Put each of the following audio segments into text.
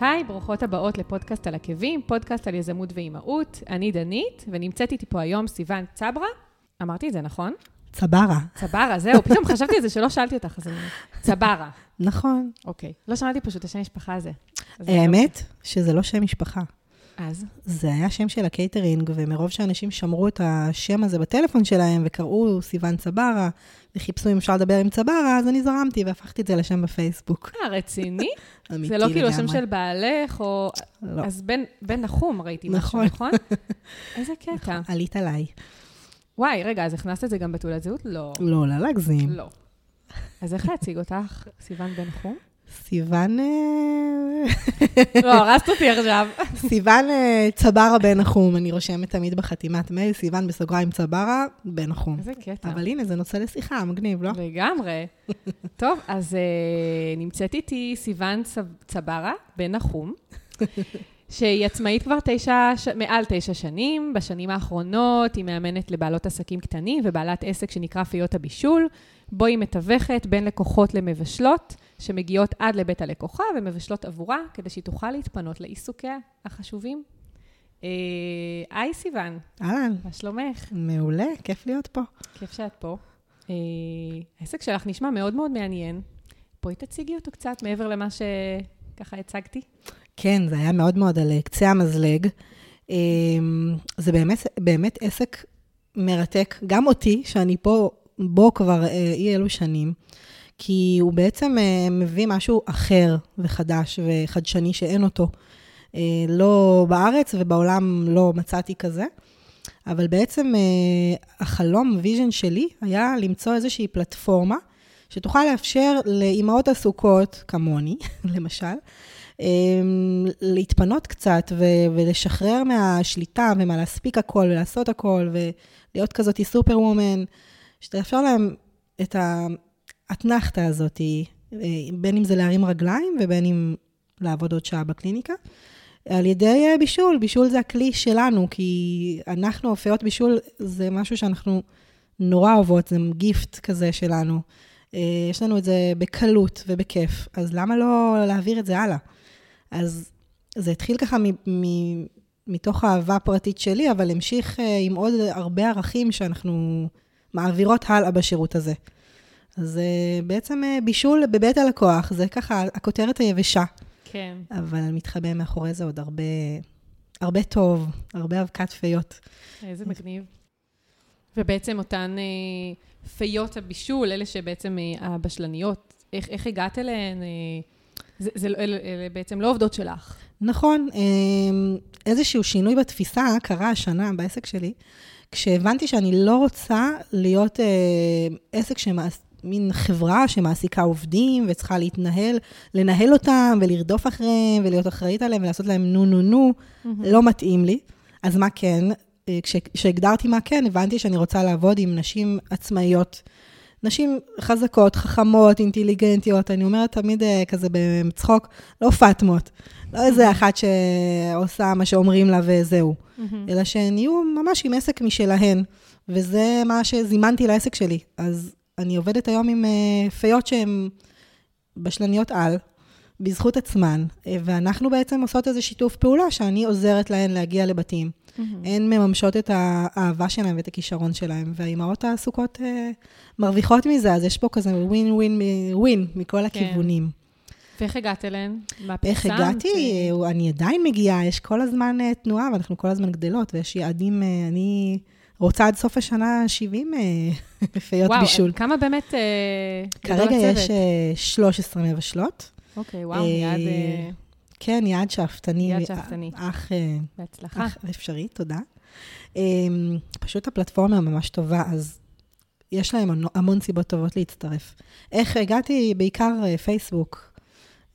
היי, ברוכות הבאות לפודקאסט על עקבים, פודקאסט על יזמות ואימהות. אני דנית, ונמצאת איתי פה היום סיוון צברה. אמרתי את זה, נכון? צברה. צברה, זהו, פתאום חשבתי על זה שלא שאלתי אותך, אז אני... צברה. נכון. אוקיי. לא שמעתי פשוט את השם משפחה הזה. האמת שזה לא שם משפחה. אז? זה היה שם של הקייטרינג, ומרוב שאנשים שמרו את השם הזה בטלפון שלהם, וקראו סיוון צברה, וחיפשו אם אפשר לדבר עם צברה, אז אני זרמתי והפכתי את זה לשם בפייסבוק. אה, רציני? אמיתי זה לא כאילו השם לגמרי. של בעלך, או... לא. אז בן, בן נחום ראיתי משהו, נכון. נכון? איזה קטע. עלית עליי. וואי, רגע, אז הכנסת את זה גם בתעודת זהות? לא. לא, לא להגזים. לא. אז איך להציג אותך, סיוון בן נחום? סיוון... אה, לא, הרסת אותי עכשיו. סיוון אה, צברה בן נחום, אני רושמת תמיד בחתימת מייל, סיוון בסוגריים צברה בן נחום. איזה קטע. אבל הנה, זה נושא לשיחה, מגניב, לא? לגמרי. טוב, אז uh, נמצאת איתי סיוון צב- צברה, בן נחום, שהיא עצמאית כבר תשע, ש... מעל תשע שנים. בשנים האחרונות היא מאמנת לבעלות עסקים קטנים ובעלת עסק שנקרא פיות הבישול, בו היא מתווכת בין לקוחות למבשלות, שמגיעות עד לבית הלקוחה ומבשלות עבורה, כדי שהיא תוכל להתפנות לעיסוקיה החשובים. אה, היי סיוון, אהלן, מה שלומך? מעולה, כיף להיות פה. כיף שאת פה. אה, העסק שלך נשמע מאוד מאוד מעניין. בואי תציגי אותו קצת מעבר למה שככה הצגתי. כן, זה היה מאוד מאוד על קצה המזלג. זה באמת, באמת עסק מרתק, גם אותי, שאני פה, בו כבר אה, אי אלו שנים, כי הוא בעצם אה, מביא משהו אחר וחדש וחדשני שאין אותו. אה, לא בארץ ובעולם לא מצאתי כזה, אבל בעצם אה, החלום, vision שלי, היה למצוא איזושהי פלטפורמה שתוכל לאפשר לאימהות עסוקות, כמוני, למשל, להתפנות קצת ו- ולשחרר מהשליטה ומהלהספיק הכל ולעשות הכל ולהיות כזאת superwoman, שתאפשר להם את האתנחתא הזאת, אה, בין אם זה להרים רגליים ובין אם לעבוד עוד שעה בקליניקה. על ידי אה, בישול, בישול זה הכלי שלנו, כי אנחנו, אופיות בישול, זה משהו שאנחנו נורא אוהבות, זה גיפט כזה שלנו. אה, יש לנו את זה בקלות ובכיף, אז למה לא להעביר את זה הלאה? אז זה התחיל ככה מ- מ- מתוך אהבה פרטית שלי, אבל המשיך עם עוד הרבה ערכים שאנחנו מעבירות הלאה בשירות הזה. אז בעצם אה, בישול בבית הלקוח, זה ככה הכותרת היבשה, כן. אבל מתחבא מאחורי זה עוד הרבה, הרבה טוב, הרבה אבקת פיות. איזה מגניב. ובעצם אותן אה, פיות הבישול, אלה שבעצם אה, הבשלניות, איך, איך הגעת אליהן? אה, זה, זה, לא- אלה, אלה בעצם לא עובדות שלך. נכון, אמ, איזשהו שינוי בתפיסה קרה השנה בעסק שלי, כשהבנתי שאני לא רוצה להיות אה, עסק שמעס... מין חברה שמעסיקה עובדים וצריכה להתנהל, לנהל אותם ולרדוף אחריהם ולהיות אחראית עליהם ולעשות להם נו נו נו, לא מתאים לי. אז מה כן? אה, כש- כשהגדרתי מה כן, הבנתי שאני רוצה לעבוד עם נשים עצמאיות. נשים חזקות, חכמות, אינטליגנטיות, אני אומרת תמיד אה, כזה בצחוק, לא פאטמות. לא איזה אחת שעושה מה שאומרים לה וזהו, אלא שהן יהיו ממש עם עסק משלהן, וזה מה שזימנתי לעסק שלי. אז אני עובדת היום עם אה, פיות שהן בשלניות על, בזכות עצמן, אה, ואנחנו בעצם עושות איזה שיתוף פעולה שאני עוזרת להן להגיע לבתים. הן מממשות את האהבה שלהן ואת הכישרון שלהן, והאימהות העסוקות אה, מרוויחות מזה, אז יש פה כזה ווין ווין ווין מכל הכיוונים. ואיך הגעת אליהן? מה איך? הגעתי? אה, אני עדיין מגיעה, יש כל הזמן אה, תנועה, ואנחנו כל הזמן גדלות, ויש יעדים, אני רוצה עד סוף השנה 70 אה, פיות וואו, בישול. כמה באמת אה, כרגע? יש אה, 13 מבשלות. אוקיי, וואו, אה, אה, כן, יעד שאפתני. יעד שאפתני. אך אה, בהצלחה. אך אפשרי, תודה. אמ, פשוט הפלטפורמה ממש טובה, אז יש להם המון- סיבות טובות להצטרף. איך הגעתי? בעיקר אה, פייסבוק.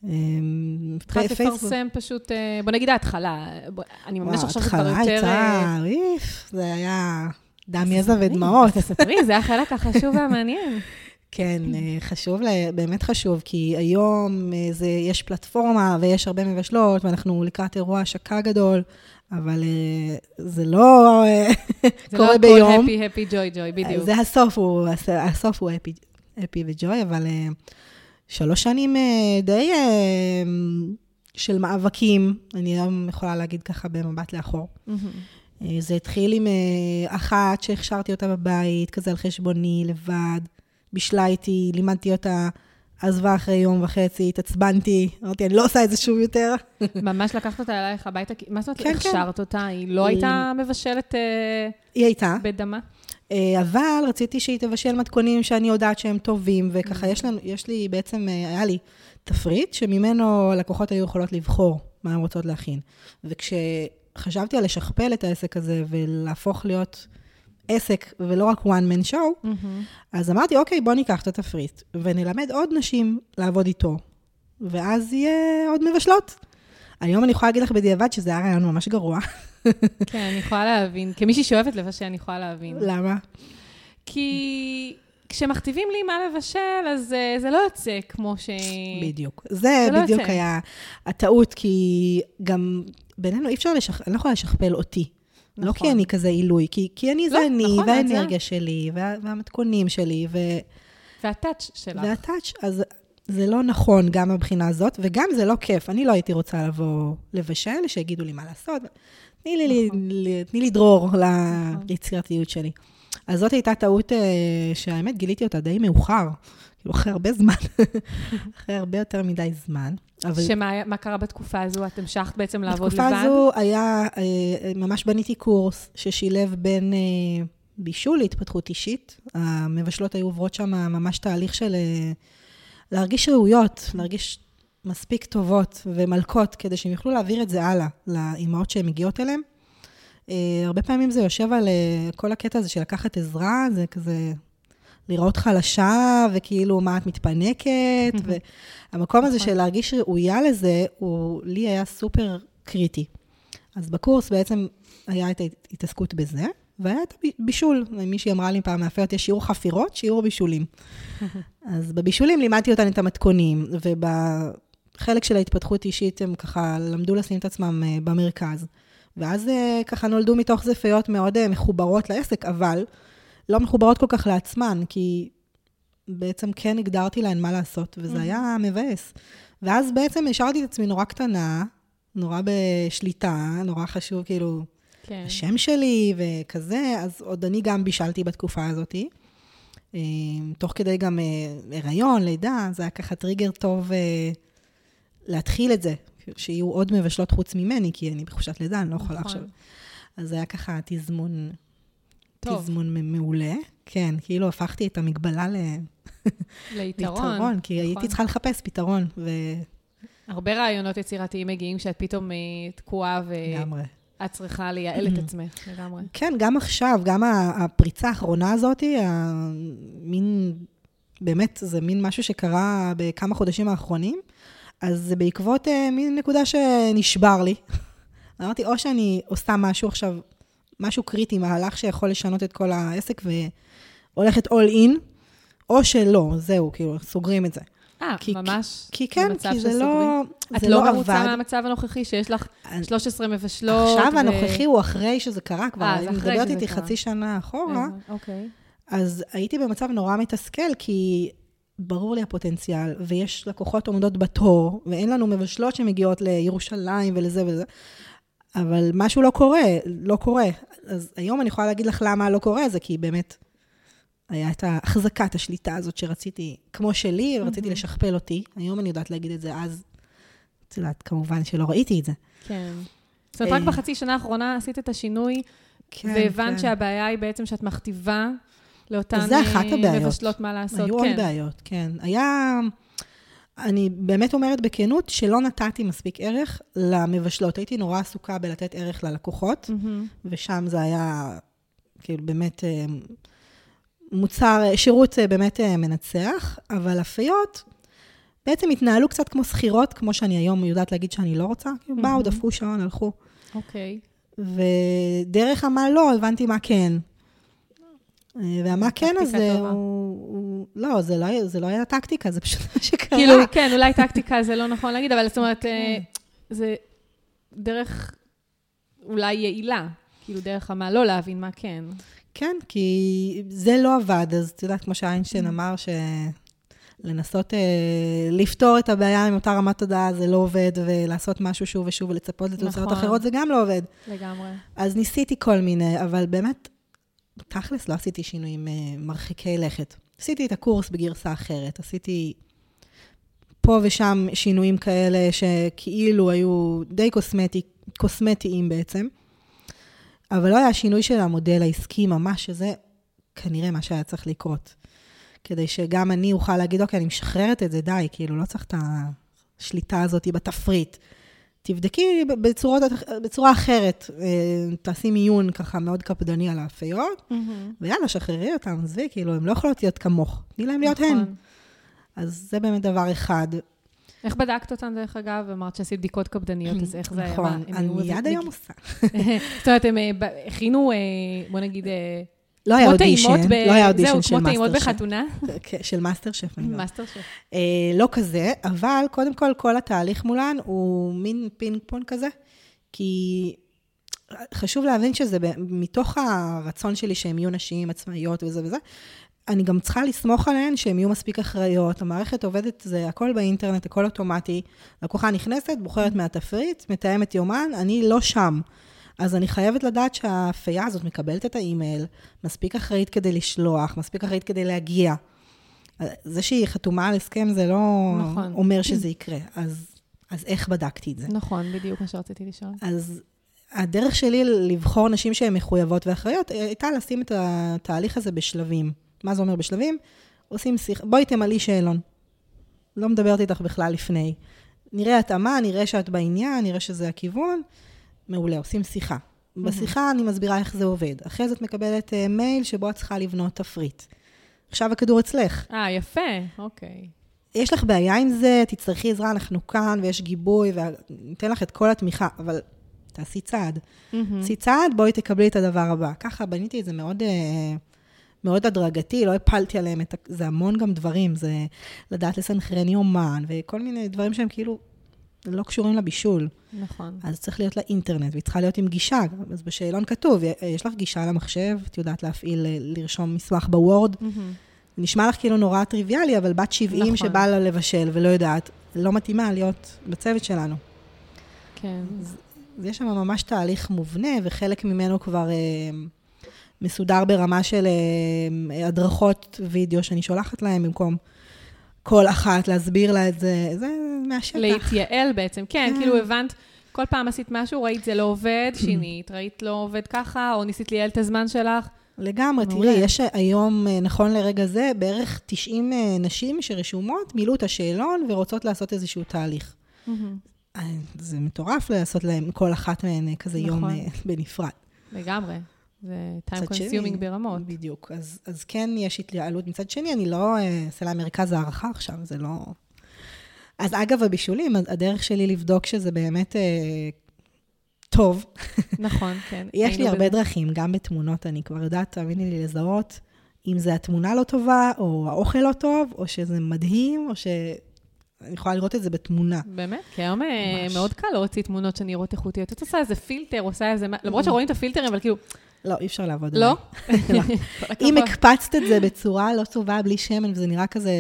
אמ, התחלת. לפרסם פשוט, אה, בוא נגיד ההתחלה. אני שעכשיו זה כבר ההתחלה יותר... אה, הייתה, איף, זה היה דם, יזע ודמעות. תספרי, זה החלק החשוב והמעניין. כן, אה, חשוב, באמת חשוב, כי היום זה, יש פלטפורמה ויש הרבה מבשלות, ואנחנו לקראת אירוע השקה גדול, אבל אה, זה לא אה, זה קורה לא ביום. הכל הפי, הפי, ג'וי, ג'וי, בדיוק. זה הסוף, הוא, הס- הסוף הוא אפי, אפי וג'וי, אבל שלוש שנים אה, די אה, של מאבקים, אני היום יכולה להגיד ככה במבט לאחור. אה, זה התחיל עם אחת שהכשרתי אותה בבית, כזה על חשבוני, לבד, בישלה איתי, לימדתי אותה, עזבה אחרי יום וחצי, התעצבנתי, אמרתי, אני לא עושה את זה שוב יותר. ממש לקחת אותה אלייך הביתה? מה זאת אומרת כן, כן. הכשרת אותה? היא לא הייתה מבשלת היא הייתה, בדמה? אה, אבל רציתי שהיא תבשל מתכונים שאני יודעת שהם טובים, וככה יש, לנו, יש לי בעצם, אה, היה לי תפריט שממנו לקוחות היו יכולות לבחור מה הן רוצות להכין. וכשחשבתי על לשכפל את העסק הזה ולהפוך להיות עסק ולא רק one man show, אז אמרתי, אוקיי, בוא ניקח את התפריט ונלמד עוד נשים לעבוד איתו, ואז יהיה עוד מבשלות. היום אני יכולה להגיד לך בדיעבד שזה היה רעיון ממש גרוע. כן, אני יכולה להבין. כמישהי שאוהבת לבשל, אני יכולה להבין. למה? כי כשמכתיבים לי מה לבשל, אז אה, זה לא יוצא כמו ש... בדיוק. זה, זה לא בדיוק יוצא. היה הטעות, כי גם בינינו אי אפשר לשכ... אני לא יכולה לשכפל אותי. לא נכון. כי אני כזה עילוי, כי, כי אני לא, זה אני, נכון, והאנרגיה שלי, וה, והמתכונים שלי, ו, והטאץ' שלך. והטאץ', אז זה לא נכון גם מהבחינה הזאת, וגם זה לא כיף. אני לא הייתי רוצה לבוא לבשל, שיגידו לי מה לעשות. תני לי, נכון. תני לי דרור ליצירתיות שלי. אז זאת הייתה טעות אה, שהאמת גיליתי אותה די מאוחר, כאילו אחרי הרבה זמן, אחרי הרבה יותר מדי זמן. אבל שמה מה קרה בתקופה הזו? את המשכת בעצם לעבוד לבד? בתקופה הזו היה, אה, ממש בניתי קורס ששילב בין אה, בישול להתפתחות אישית. המבשלות היו עוברות שם ממש תהליך של להרגיש ראויות, להרגיש מספיק טובות ומלכות, כדי שהם יוכלו להעביר את זה הלאה לאימהות שהן מגיעות אליהן. אה, הרבה פעמים זה יושב על אה, כל הקטע הזה של לקחת עזרה, זה כזה לראות חלשה, וכאילו, מה את מתפנקת, והמקום הזה נכון. של להרגיש ראויה לזה, הוא לי היה סופר קריטי. אז בקורס בעצם היה את ההתעסקות בזה, והיה את הבישול. מישהי אמרה לי פעם, מאפרת, יש שיעור חפירות, שיעור בישולים. אז בבישולים לימדתי אותן את המתכונים, ובחלק של ההתפתחות אישית הם ככה למדו לשים את עצמם אה, במרכז. ואז אה, ככה נולדו מתוך זה פיות מאוד אה, מחוברות לעסק, אבל לא מחוברות כל כך לעצמן, כי בעצם כן הגדרתי להן מה לעשות, וזה היה מבאס. ואז בעצם השארתי את עצמי נורא קטנה, נורא בשליטה, נורא חשוב כאילו כן. השם שלי וכזה, אז עוד אני גם בישלתי בתקופה הזאת. תוך כדי גם הריון, לידה, זה היה ככה טריגר טוב להתחיל את זה, שיהיו עוד מבשלות חוץ ממני, כי אני בחופשת לידה, אני לא יכולה נכון. עכשיו. אז זה היה ככה תזמון, טוב, תזמון מעולה. כן, כאילו הפכתי את המגבלה ל- ליתרון. ליתרון, כי נכון. הייתי צריכה לחפש פתרון, הרבה רעיונות יצירתיים מגיעים כשאת פתאום אה, תקועה ולגמרי. ואת צריכה לייעל את עצמך לגמרי. כן, גם עכשיו, גם הפריצה האחרונה הזאת, המין, באמת, זה מין משהו שקרה בכמה חודשים האחרונים, אז זה בעקבות אה, מין נקודה שנשבר לי. אמרתי, או שאני עושה משהו עכשיו, משהו קריטי, מהלך שיכול לשנות את כל העסק והולכת all in, או שלא, זהו, כאילו, סוגרים את זה. אה, כי- ממש כי כן, במצב כי זה שסוגרים? לא, את זה לא לא מרוצה עבד. מהמצב הנוכחי, שיש לך אני- 13 מבשלות? עכשיו ו- הנוכחי הוא אחרי שזה קרה כבר, אה, זה אם אחרי מדברת שזה איתי קרה. חצי שנה אחורה, אוקיי. אז הייתי במצב נורא מתסכל, כי ברור לי הפוטנציאל, ויש לקוחות עומדות בתור, ואין לנו מבשלות שמגיעות לירושלים ולזה ולזה, אבל משהו לא קורה, לא קורה. אז היום אני יכולה להגיד לך למה לא קורה, זה כי באמת היה את החזקת השליטה הזאת שרציתי, כמו שלי, ורציתי לשכפל אותי. היום אני יודעת להגיד את זה, אז, את יודעת, כמובן שלא ראיתי את זה. כן. זאת אומרת, רק אה, בחצי שנה האחרונה עשית את השינוי, כן, והבנת כן. שהבעיה היא בעצם שאת מכתיבה לאותן זה אחת אה, הבעיות. מבשלות מה לעשות. היו כן. עוד בעיות, כן. היה... אני באמת אומרת בכנות שלא נתתי מספיק ערך למבשלות. הייתי נורא עסוקה בלתת ערך ללקוחות, מהמם. ושם זה היה כאילו באמת אה, מוצר, אה, שירות באמת מנצח, אבל הפיות בעצם התנהלו קצת כמו שכירות, כמו שאני היום יודעת להגיד שאני לא רוצה. כאילו באו. דפקו שעון, הלכו. אוקיי. ודרך המה לא, הבנתי מה כן. אה, והמה כן הזה, טובה. הוא, הוא... לא, זה לא, היה- זה לא היה טקטיקה, זה פשוט מה שקרה. כאילו, כן, אולי טקטיקה זה לא נכון להגיד, אבל זאת אומרת, כן. אה, זה דרך אולי יעילה. כאילו, דרך המה לא להבין מה כן. כן, כי זה לא עבד, אז את יודעת, כמו שאיינשטיין אמר, ש... לנסות אה, לפתור את הבעיה עם אותה רמת תודעה, זה לא עובד, ולעשות משהו שוב ושוב ולצפות לתוצאות נכון. אחרות, זה גם לא עובד. לגמרי. אז ניסיתי כל מיני, אבל באמת, תכלס לא עשיתי שינויים אה, מרחיקי לכת. עשיתי את הקורס בגרסה אחרת, עשיתי פה ושם שינויים כאלה שכאילו היו די קוסמטי, קוסמטיים בעצם, אבל לא היה שינוי של המודל העסקי ממש, שזה כנראה מה שהיה צריך לקרות. כדי שגם אני אוכל להגיד, אוקיי, אני משחררת את זה, די, כאילו, לא צריך את השליטה הזאת בתפריט. תבדקי בצורות, בצורה אחרת, אה, תעשי מיון ככה מאוד קפדני על האפיות, ויאללה, שחררי אותם, עזבי, כאילו, הן לא יכולות להיות כמוך, תני להן להיות הן. נכון. אז זה באמת דבר אחד. איך בדקת אותן, דרך אגב? אמרת שעשית בדיקות קפדניות, אז איך זה היה? נכון, הם אני עד היום עושה. זאת אומרת, הם אה, הכינו, אה, בוא נגיד, לא היה כמו אודישן, טעימות ב- לא היה אודישן זהו, של כמו טעימות מאסטר שף. בחתונה. כן, של מאסטר שף. מאסטר שף. אה, לא כזה, אבל קודם כל, כל התהליך מולן הוא מין פינג פונג כזה, כי חשוב להבין שזה מתוך הרצון שלי שהן יהיו נשים עצמאיות וזה וזה, אני גם צריכה לסמוך עליהן שהן יהיו מספיק אחראיות, המערכת עובדת, זה הכל באינטרנט, הכל אוטומטי. לקוחה נכנסת, בוחרת מהתפריט, מתאמת יומן, אני לא שם. אז אני חייבת לדעת שהאפייה הזאת מקבלת את האימייל, מספיק אחראית כדי לשלוח, מספיק אחראית כדי להגיע. זה שהיא חתומה על הסכם זה לא נכון. אומר שזה יקרה. אז, אז איך בדקתי את זה? נכון, בדיוק מה שרציתי לשאול. אז הדרך שלי לבחור נשים שהן מחויבות ואחראיות, הייתה לשים את התהליך הזה בשלבים. מה זה אומר בשלבים? עושים שיחה, בואי תמלאי שאלון. לא מדברת איתך בכלל לפני. נראה התאמה, נראה שאת בעניין, נראה שזה הכיוון. מעולה, עושים שיחה. בשיחה אני מסבירה איך זה עובד. אחרי זה את מקבלת אה, מייל שבו את צריכה לבנות תפריט. עכשיו הכדור אצלך. אה, יפה, אוקיי. יש לך בעיה עם זה, תצטרכי עזרה, אנחנו כאן ויש גיבוי, וניתן לך את כל התמיכה, אבל תעשי צעד. תעשי צעד, בואי תקבלי את הדבר הבא. ככה בניתי את זה מאוד, אה, מאוד הדרגתי, לא הפלתי עליהם את ה... זה המון גם דברים, זה לדעת לסנכרן יומן, וכל מיני דברים שהם כאילו לא קשורים לבישול. נכון. אז צריך להיות לה אינטרנט, והיא צריכה להיות עם גישה. אז בשאלון כתוב, יש לך גישה למחשב, את יודעת להפעיל, אה, לרשום מסמך בוורד. מהמם. נשמע לך כאילו נורא טריוויאלי, אבל בת 70 נכון. שבאה לה לבשל ולא יודעת, לא מתאימה להיות בצוות שלנו. כן. אז יש שם ממש תהליך מובנה, וחלק ממנו כבר אה, מסודר ברמה של אה, הדרכות וידאו שאני שולחת להם במקום כל אחת להסביר לה את זה, זה מהשטח. להתייעל בעצם, כן, כן. כאילו הבנת, כל פעם עשית משהו, ראית זה לא עובד, שינית, ראית לא עובד ככה, או ניסית לייעל את הזמן שלך. לגמרי. תראי, יש היום, אה, נכון לרגע זה, בערך 90 אה, נשים שרשומות, מילאו את השאלון ורוצות לעשות איזשהו תהליך. אה, זה מטורף לעשות להם, כל אחת מהן כזה יום נכון. בנפרד. לגמרי. זה time מצד שני, consuming ברמות. בדיוק. אז, אז כן יש התייעלות. מצד שני, אני לא אעשה להם מרכז הערכה עכשיו, זה לא... אז אגב, הבישולים, הדרך שלי לבדוק שזה באמת אה, טוב, נכון, כן. יש לי הרבה בזה. דרכים, גם בתמונות, אני כבר יודעת, תאמיני לי, לזהות אם זה התמונה לא טובה, או האוכל לא טוב, או שזה מדהים, או ש... אני יכולה לראות את זה בתמונה. באמת? כי היום אה. מאוד קל להוציא תמונות שנראות איכותיות. את עושה איזה פילטר, עושה איזה... למרות שרואים את הפילטרים, אבל כאילו, לא, אי אפשר לעבוד לא? עליי. כל אם. הקפצת את זה בצורה לא טובה, בלי שמן, וזה נראה כזה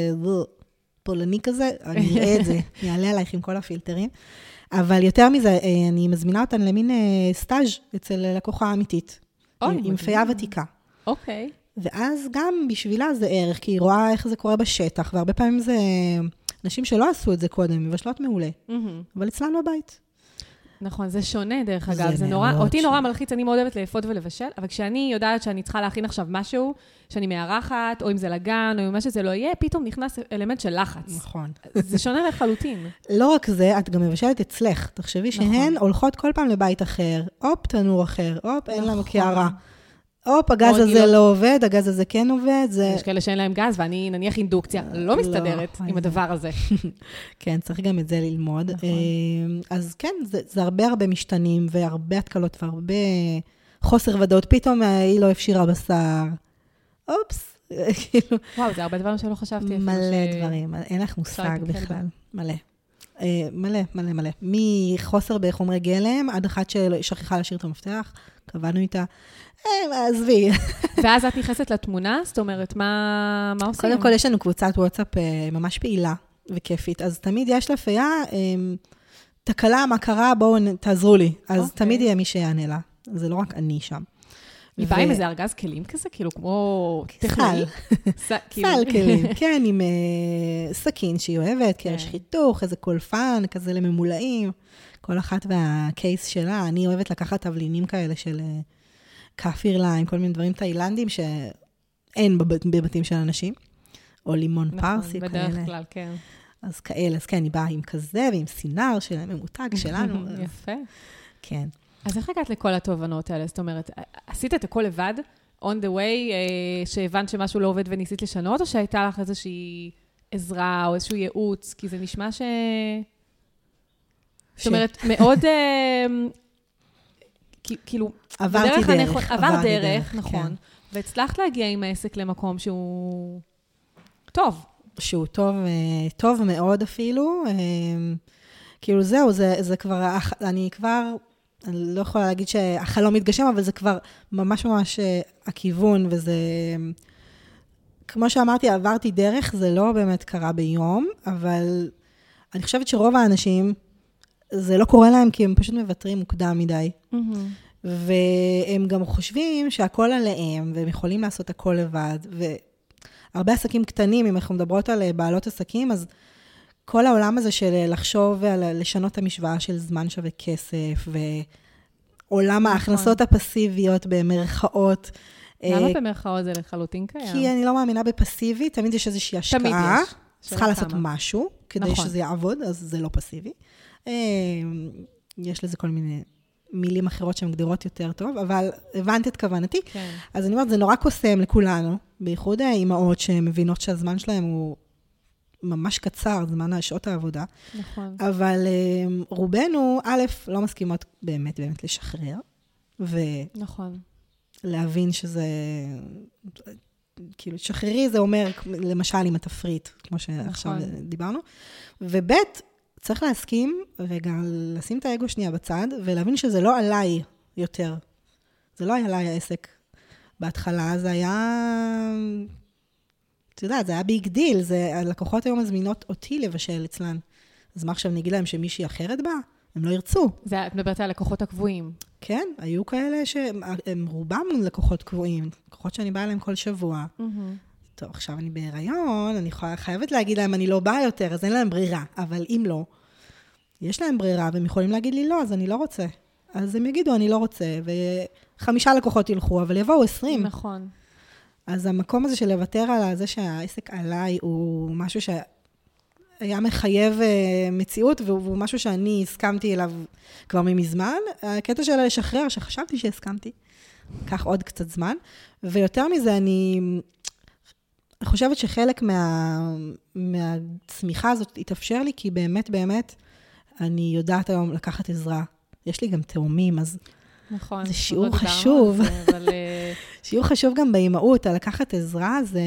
פולני כזה, אני אראה את זה, אני אעלה עלייך עם כל הפילטרים. אבל יותר מזה, אה, אני מזמינה אותן למין אה, סטאז' אצל לקוחה אמיתית, אוי, עם-. פייה ותיקה. אוקיי. ואז גם בשבילה זה ערך, כי היא רואה איך זה קורה בשטח, והרבה פעמים זה נשים שלא עשו את זה קודם, מבשלות מעולה. אבל אצלנו בבית. נכון, זה שונה דרך זה אגב, זה נורא, מאוד אותי נורא שונה. מלחיץ, אני מאוד אוהבת לאפות ולבשל, אבל כשאני יודעת שאני צריכה להכין עכשיו משהו, שאני מארחת, או אם זה לגן, או אם מה שזה לא יהיה, פתאום נכנס אלמנט של לחץ. נכון. זה שונה לחלוטין. לא רק זה, את גם מבשלת אצלך. תחשבי נכון. שהן הולכות כל פעם לבית אחר, הופ, תנור אחר, הופ, אין לנו נכון. הופ, הגז עוד הזה לא- לא עובד, הגז הזה כן עובד, זה... יש כאלה שאין להם גז, ואני נניח אינדוקציה, לא לא, מסתדרת אוי, עם הדבר הזה. כן, צריך גם את זה ללמוד. נכון. אה, אז כן, זה, זה הרבה הרבה משתנים, והרבה התקלות, והרבה חוסר ודאות. פתאום אה, היא לא הפשירה בשר. אופס, כאילו, וואו, זה הרבה דברים שלא חשבתי. מלא ש- דברים, אין לך מושג בכלל. מלא. אה, מלא, מלא, מלא. מחוסר בחומרי גלם, עד אחת ששכחה להשאיר את המפתח, קבענו איתה, אה, עזבי. ואז את נכנסת לתמונה? זאת אומרת, מה, מה עושים? קודם כל, יש לנו קבוצת וואטסאפ אה, ממש פעילה וכיפית, אז תמיד יש לפיה, אה, תקלה, מה קרה, בואו תעזרו לי. אז אוקיי. תמיד יהיה מי שיענה לה. זה לא רק אני שם. היא באה עם איזה ארגז כלים כזה? כאילו, כמו טכנאי? כאילו- סל כלים, כן, עם אה, סכין שהיא אוהבת, קרש כן. חיתוך, איזה קולפן כזה לממולאים, כל אחת והקייס שלה. אני אוהבת לקחת תבלינים כאלה של אה, כאפיר ליים, כל מיני דברים תאילנדים שאין בבת- בבתים של אנשים, או לימון נכון, פרסי בדרך כאלה. כלל, כן. אז כאלה, אז כן, היא באה עם כזה ועם סינר של ממותג שלנו. יפה. כן. אז איך הגעת לכל התובנות האלה? זאת אומרת, עשית את הכל לבד, on the way, אה, שהבנת שמשהו לא עובד וניסית לשנות, או שהייתה לך איזושהי עזרה או איזשהו ייעוץ? כי זה נשמע ש... זאת ש- אומרת, מאוד... אה, כאילו, עברתי בדרך דרך. הנכון- עבר עברתי דרך, נכון. כן. והצלחת להגיע עם העסק למקום שהוא טוב. שהוא טוב, אה, טוב מאוד אפילו. כאילו זהו, זה, זה כבר, אני כבר, אני לא יכולה להגיד שהחלום מתגשם, אבל זה כבר ממש ממש אה, הכיוון, וזה... כמו שאמרתי, עברתי דרך, זה לא באמת קרה ביום, אבל אני חושבת שרוב האנשים, זה לא קורה להם כי הם פשוט מוותרים מוקדם מדי. והם גם חושבים שהכל עליהם, והם יכולים לעשות הכל לבד. והרבה עסקים קטנים, אם אנחנו מדברות על אה, בעלות עסקים, אז כל העולם הזה של לחשוב על לשנות את המשוואה של זמן שווה כסף, ועולם נכון. ההכנסות הפסיביות במרכאות. למה אה, במרכאות זה לחלוטין קיים? כי אני לא מאמינה בפסיבי, תמיד יש איזושהי השקעה. תמיד יש. צריכה לעשות כמה. משהו כדי נכון. שזה יעבוד, אז זה לא פסיבי. אה, יש לזה כל מיני מילים אחרות שמגדירות יותר טוב, אבל הבנת את כוונתי. כן. אז אני אומרת, זה נורא קוסם לכולנו, בייחוד האימהות שמבינות שהזמן שלהם הוא ממש קצר, זמן שעות העבודה. נכון. אבל אה, רובנו, א', לא מסכימות באמת באמת לשחרר, נכון. ולהבין שזה... כאילו, שחררי זה אומר, למשל עם התפריט, כמו שעכשיו נכון. דיברנו. וב', צריך להסכים, רגע, לשים את האגו שנייה בצד, ולהבין שזה לא עליי יותר. זה לא היה עליי העסק. בהתחלה זה היה, את יודעת, זה היה big deal, זה, הלקוחות היו מזמינות אותי לבשל אצלן. אז מה עכשיו, אני אגיד להם שמישהי אחרת באה? הם לא ירצו. זה, את מדברת על הלקוחות הקבועים. כן, היו כאלה שהם הם רובם לקוחות קבועים, לקוחות שאני באה אליהם כל שבוע. טוב, עכשיו אני בהיריון, אני חייבת להגיד להם, אני לא באה יותר, אז אין להם ברירה. אבל אם לא, יש להם ברירה, והם יכולים להגיד לי, לא, אז אני לא רוצה. אז הם יגידו, אני לא רוצה, וחמישה לקוחות ילכו, אבל יבואו עשרים. נכון. אז המקום הזה של לוותר על זה שהעסק עליי, הוא משהו שהיה מחייב אה, מציאות, והוא משהו שאני הסכמתי אליו כבר ממזמן. הקטע של לשחרר, שחשבתי שהסכמתי, לקח עוד קצת זמן. ויותר מזה, אני חושבת שחלק מה, מהצמיחה הזאת התאפשר לי, כי באמת, באמת, אני יודעת היום לקחת עזרה. יש לי גם תאומים, אז נכון. זה שיעור לא חשוב. זה, אבל אה, שיעור חשוב גם באימהות, על לקחת עזרה, זה...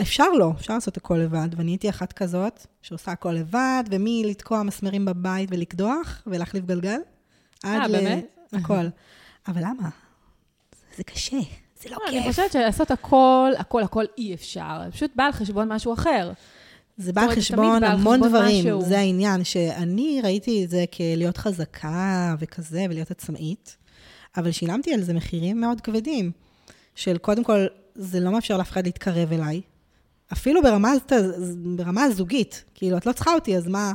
אפשר לא, אפשר לעשות הכל לבד, ואני הייתי אחת כזאת, שעושה הכל לבד, ומלתקוע מסמרים בבית ולקדוח, ולהחליף גלגל, עד אה, ל... באמת? הכל. אבל למה? זה קשה, זה לא לא, אני כיף. חושבת שלעשות הכל, הכל, הכל אי אפשר. פשוט בא על חשבון משהו אחר. זה בא על חשבון המון דברים, משהו. זה העניין, שאני ראיתי את זה כלהיות חזקה וכזה, ולהיות עצמאית, אבל שילמתי על זה מחירים מאוד כבדים, של קודם כל, זה לא מאפשר לאף אחד להתקרב אליי, אפילו ברמה, ברמה הזוגית, כאילו, את לא צריכה אותי, אז מה?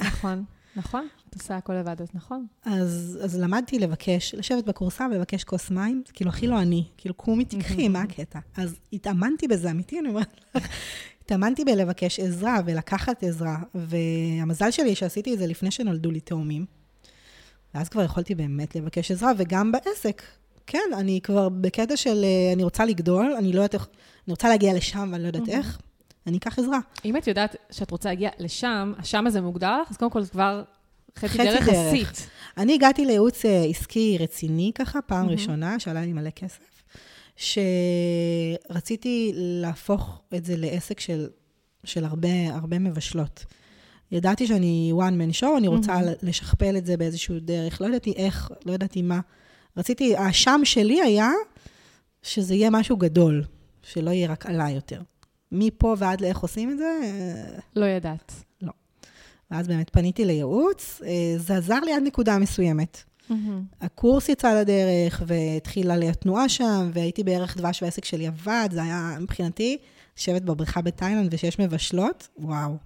נכון, נכון. את עושה הכל לבד, אז נכון. אז, אז למדתי לבקש, לשבת בכורסה ולבקש כוס מים, זה כאילו הכי לא אני, כאילו קומי תקחי, מה הקטע? אז התאמנתי בזה, אמיתי, אני אומרת לך. התאמנתי בלבקש עזרה ולקחת עזרה, והמזל שלי שעשיתי את זה לפני שנולדו לי תאומים. ואז כבר יכולתי באמת לבקש עזרה, וגם בעסק. כן, אני כבר בקטע של אה, אני רוצה לגדול, אני לא יודעת איך, אני רוצה להגיע לשם ואני לא יודעת איך, אני אקח עזרה. אם את יודעת שאת רוצה להגיע לשם, השם הזה מוגדר לך, אז קודם כל זה כבר חצי דרך. עשית. אני הגעתי לייעוץ אה, עסקי רציני ככה, פעם. ראשונה, שעלה לי מלא כסף, שרציתי להפוך את זה לעסק של, של הרבה, הרבה מבשלות. ידעתי שאני one man show, אני רוצה מהמם. לשכפל את זה באיזשהו דרך. לא ידעתי איך, לא ידעתי מה. רציתי, האשם שלי היה שזה יהיה משהו גדול, שלא יהיה רק עליי יותר. מפה ועד לאיך עושים את זה, אה, לא ידעת. ואז באמת פניתי לייעוץ. אה, זה עזר לי עד נקודה מסוימת. הקורס יצא לדרך, והתחילה לי התנועה שם, והייתי בערך דבש והעסק שלי עבד, זה היה מבחינתי, לשבת בבריכה בתאילנד ושיש מבשלות, וואו.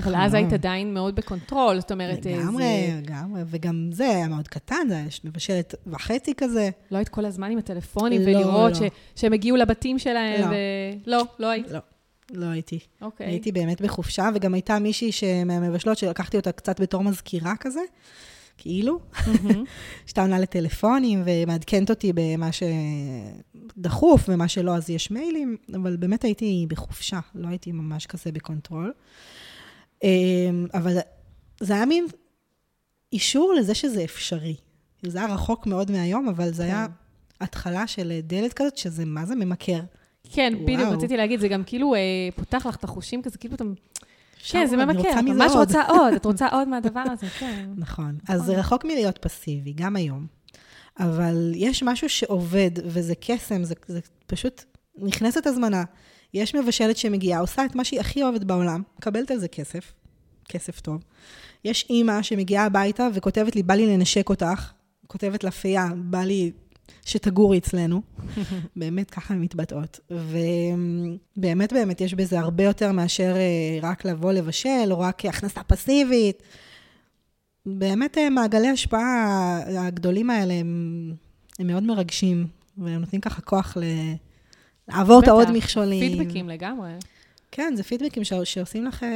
אבל אז. היית עדיין מאוד ב control, זאת אומרת, אה, לגמרי, זה... לגמרי, וגם זה היה מאוד קטן, זה היה מבשלת וחצי כזה. לא היית כל הזמן עם הטלפונים לא, ולראות לא. ש- שהם הגיעו לבתים שלהם, לא. ו... לא, לא היית. לא, לא הייתי. אוקיי. הייתי באמת בחופשה, וגם הייתה מישהי מהמבשלות שלקחתי אותה קצת בתור מזכירה כזה, כאילו, מהמם. שאתה עונה לטלפונים ומעדכנת אותי במה שדחוף ומה שלא, אז יש מיילים, אבל באמת הייתי בחופשה, לא הייתי ממש כזה ב control. אמ, אבל זה היה מין אישור לזה שזה אפשרי. זה היה רחוק מאוד מהיום, אבל זה היה התחלה של דלת כזאת, שזה מה זה ממכר. כן, בדיוק. רציתי להגיד, זה גם כאילו אה, פותח לך את החושים כזה, כאילו אתה... כן, זה ממכר, רוצה את ממש עוד. רוצה עוד, את רוצה עוד מהדבר הזה, כן. נכון. אז זה רחוק מלהיות פסיבי, גם היום. אבל יש משהו שעובד, וזה קסם, זה, זה פשוט נכנסת הזמנה. יש מבשלת שמגיעה, עושה את מה שהיא הכי אוהבת בעולם, מקבלת על זה כסף, כסף טוב. יש אימא שמגיעה הביתה וכותבת לי, בא לי לנשק אותך, כותבת לה פייה, בא לי שתגורי אצלנו. באמת, ככה הן מתבטאות. ובאמת, באמת, יש בזה הרבה יותר מאשר אה, רק לבוא לבשל, או רק הכנסה פסיבית. באמת, אה, מעגלי ההשפעה הגדולים האלה הם, הם מאוד מרגשים, והם נותנים ככה כוח ל... לעבור את העוד מכשולים. פידבקים לגמרי. כן, זה פידבקים ש... שעושים לך... אה,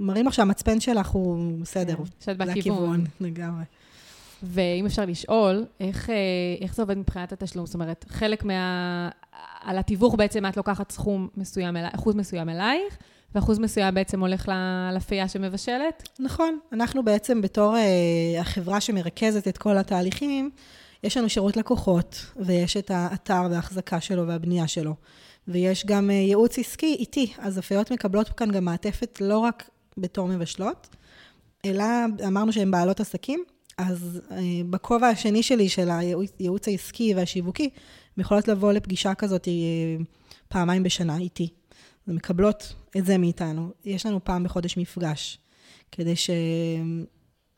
מראים לך שהמצפן שלך הוא בסדר. כן, שאת בכיוון. לגמרי. ואם אפשר לשאול, איך, אה, איך זה עובד מבחינת התשלום? זאת אומרת, חלק מה... על התיווך בעצם את לוקחת סכום מסוים, אלי- אחוז מסוים אלייך, ואחוז מסוים בעצם הולך לפייה שמבשלת? נכון, אנחנו בעצם בתור אה, החברה שמרכזת את כל התהליכים, יש לנו שירות לקוחות, ויש את האתר וההחזקה שלו והבנייה שלו, ויש גם אה, ייעוץ עסקי איתי, אז הפיות מקבלות כאן גם מעטפת לא רק בתור מבשלות, אלא אמרנו שהן בעלות עסקים, אז אה, בכובע השני שלי של הייעוץ, העסקי והשיווקי, הן יכולות לבוא לפגישה כזאת אה, פעמיים בשנה איתי. אז מקבלות את זה מאיתנו. יש לנו פעם בחודש מפגש, כדי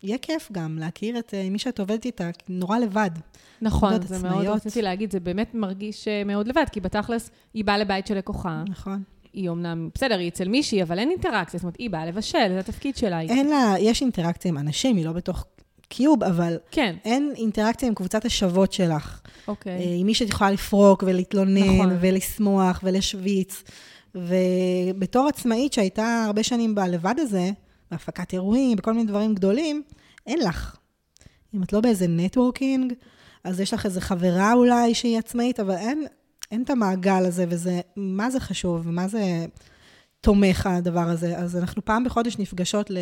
שיהיה כיף גם להכיר את אה, מי שאת עובדת איתה, נורא לבד. נכון, זה מאוד, עצמאיות. רציתי להגיד, זה באמת מרגיש אה, מאוד לבד, כי בתכלס, היא באה לבית של לקוחה, נכון. היא אומנם, בסדר, היא אצל מישהי, אבל אין אינטראקציה, זאת אומרת, היא באה לבשל, זה התפקיד שלה. אין לה, יש אינטראקציה עם אנשים, היא לא בתוך קיוב, אבל כן, אין אינטראקציה עם קבוצת השוות שלך. אוקיי. אה, עם מי שאת יכולה לפרוק ולהתלונן נכון. ולשמוח ולהשוויץ. ובתור עצמאית שהייתה הרבה שנים בלבד הזה, בהפקת אירועים, בכל מיני דברים גדולים, אין לך. אם את לא באיזה נטוורקינג, אז יש לך איזה חברה אולי שהיא עצמאית, אבל אין, אין את המעגל הזה, וזה, מה זה חשוב, ומה זה תומך הדבר הזה. אז אנחנו פעם בחודש נפגשות ל...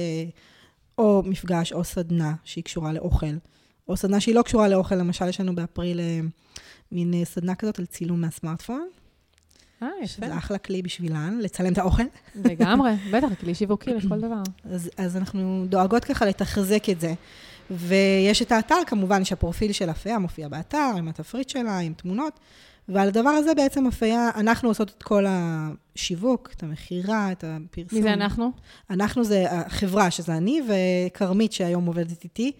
או מפגש או סדנה שהיא קשורה לאוכל, או סדנה שהיא לא קשורה לאוכל, למשל יש לנו באפריל אה, מין אה, סדנה כזאת על צילום מהסמארטפון, אה, יפה. שזה אחלה כלי בשבילן, לצלם את האוכל. לגמרי, בטח, כלי שיווקי לכל דבר. אז, אז אנחנו דואגות ככה לתחזק את זה. ויש את האתר, כמובן שהפרופיל של הפיה מופיע באתר, עם התפריט שלה, עם תמונות, ועל הדבר הזה בעצם הפיה, אנחנו עושות את כל השיווק, את המכירה, את הפרסום. מי זה אנחנו? אנחנו זה החברה, שזה אני וכרמית, שהיום עובדת איתי,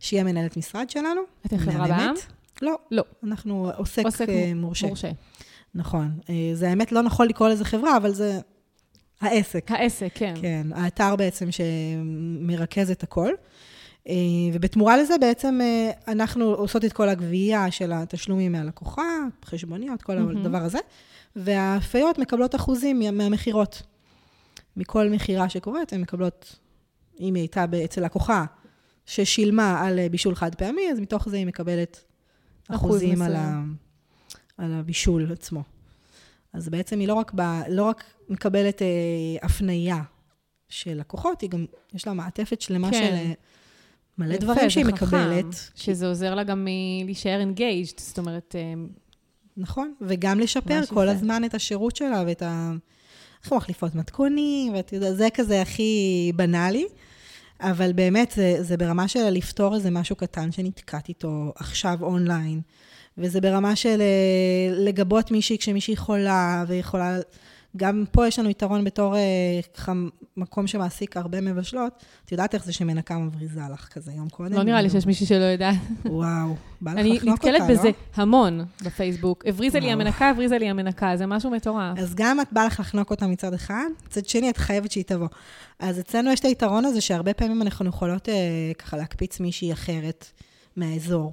שהיא המנהלת משרד שלנו. אתם חברה. בעם? לא, לא. אנחנו עוסק, עוסק אה, מורשה. מורשה. נכון. אה, זה האמת לא נכון לקרוא לזה חברה, אבל זה העסק. העסק, כן. כן, האתר בעצם שמרכז את הכל. אה, ובתמורה לזה בעצם אה, אנחנו עושות את כל הגבייה של התשלומים מהלקוחה, חשבוניות, כל מהמם. הדבר הזה, והפיות מקבלות אחוזים מה- מהמכירות. מכל מכירה שקורית, הן מקבלות, אם היא הייתה אצל לקוחה ששילמה על בישול חד פעמי, אז מתוך זה היא מקבלת אחוז אחוזים על, ה, מסוים. על הבישול עצמו. אז בעצם היא לא רק, ב, לא רק מקבלת אה, הפנייה של לקוחות, היא גם, יש לה מעטפת שלמה כן. של אה, מלא דברים שהיא חכם, מקבלת. שזה עוזר לה גם מלהישאר engaged, זאת אומרת, אה, נכון, וגם לשפר כל יפה. הזמן את השירות שלה ואת ה... אנחנו מחליפות מתכונים, ואתה יודע, זה כזה הכי בנאלי. אבל באמת, זה, זה ברמה של לפתור איזה משהו קטן שנתקעת איתו עכשיו אונליין. וזה ברמה של אה, לגבות מישהי כשמישהי חולה, ויכולה... גם פה יש לנו יתרון בתור אה, ככה מקום שמעסיק הרבה מבשלות. את יודעת איך זה שמנקה מבריזה לך כזה יום קודם? לא נראה לי שיש מישהי שלא יודעת. וואו, בא לך אני לחנוק אותה, לא? נתקלת בזה המון בפייסבוק. הבריזה לי. המנקה, הבריזה לי המנקה, זה משהו מטורף. אז גם את בא לך לחנוק אותה מצד אחד, מצד שני את חייבת שהיא תבוא. אז אצלנו יש את היתרון הזה שהרבה פעמים אנחנו יכולות אה, ככה להקפיץ מישהי אחרת מהאזור.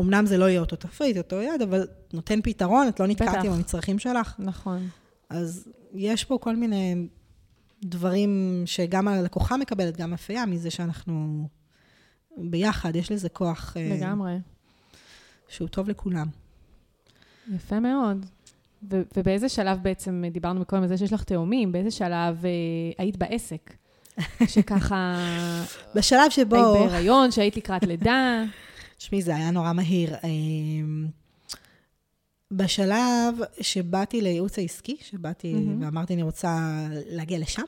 אמנם זה לא יהיה אותו תפריט, אותו יד, אבל נותן פתרון, את לא נתקעת. עם המצרכים שלך. נכון. אז יש פה כל מיני דברים שגם הלקוחה מקבלת, גם אפייה, מזה שאנחנו ביחד, יש לזה כוח אה, לגמרי. שהוא טוב לכולם. יפה מאוד. ו- ובאיזה שלב בעצם, דיברנו מקודם על זה שיש לך תאומים, באיזה שלב אה, היית בעסק? שככה, בשלב שבו... היית בהיריון, שהיית לקראת לידה. תשמעי, זה היה נורא מהיר. אמ, בשלב שבאתי לייעוץ העסקי, שבאתי מהמם. ואמרתי, אני רוצה להגיע לשם,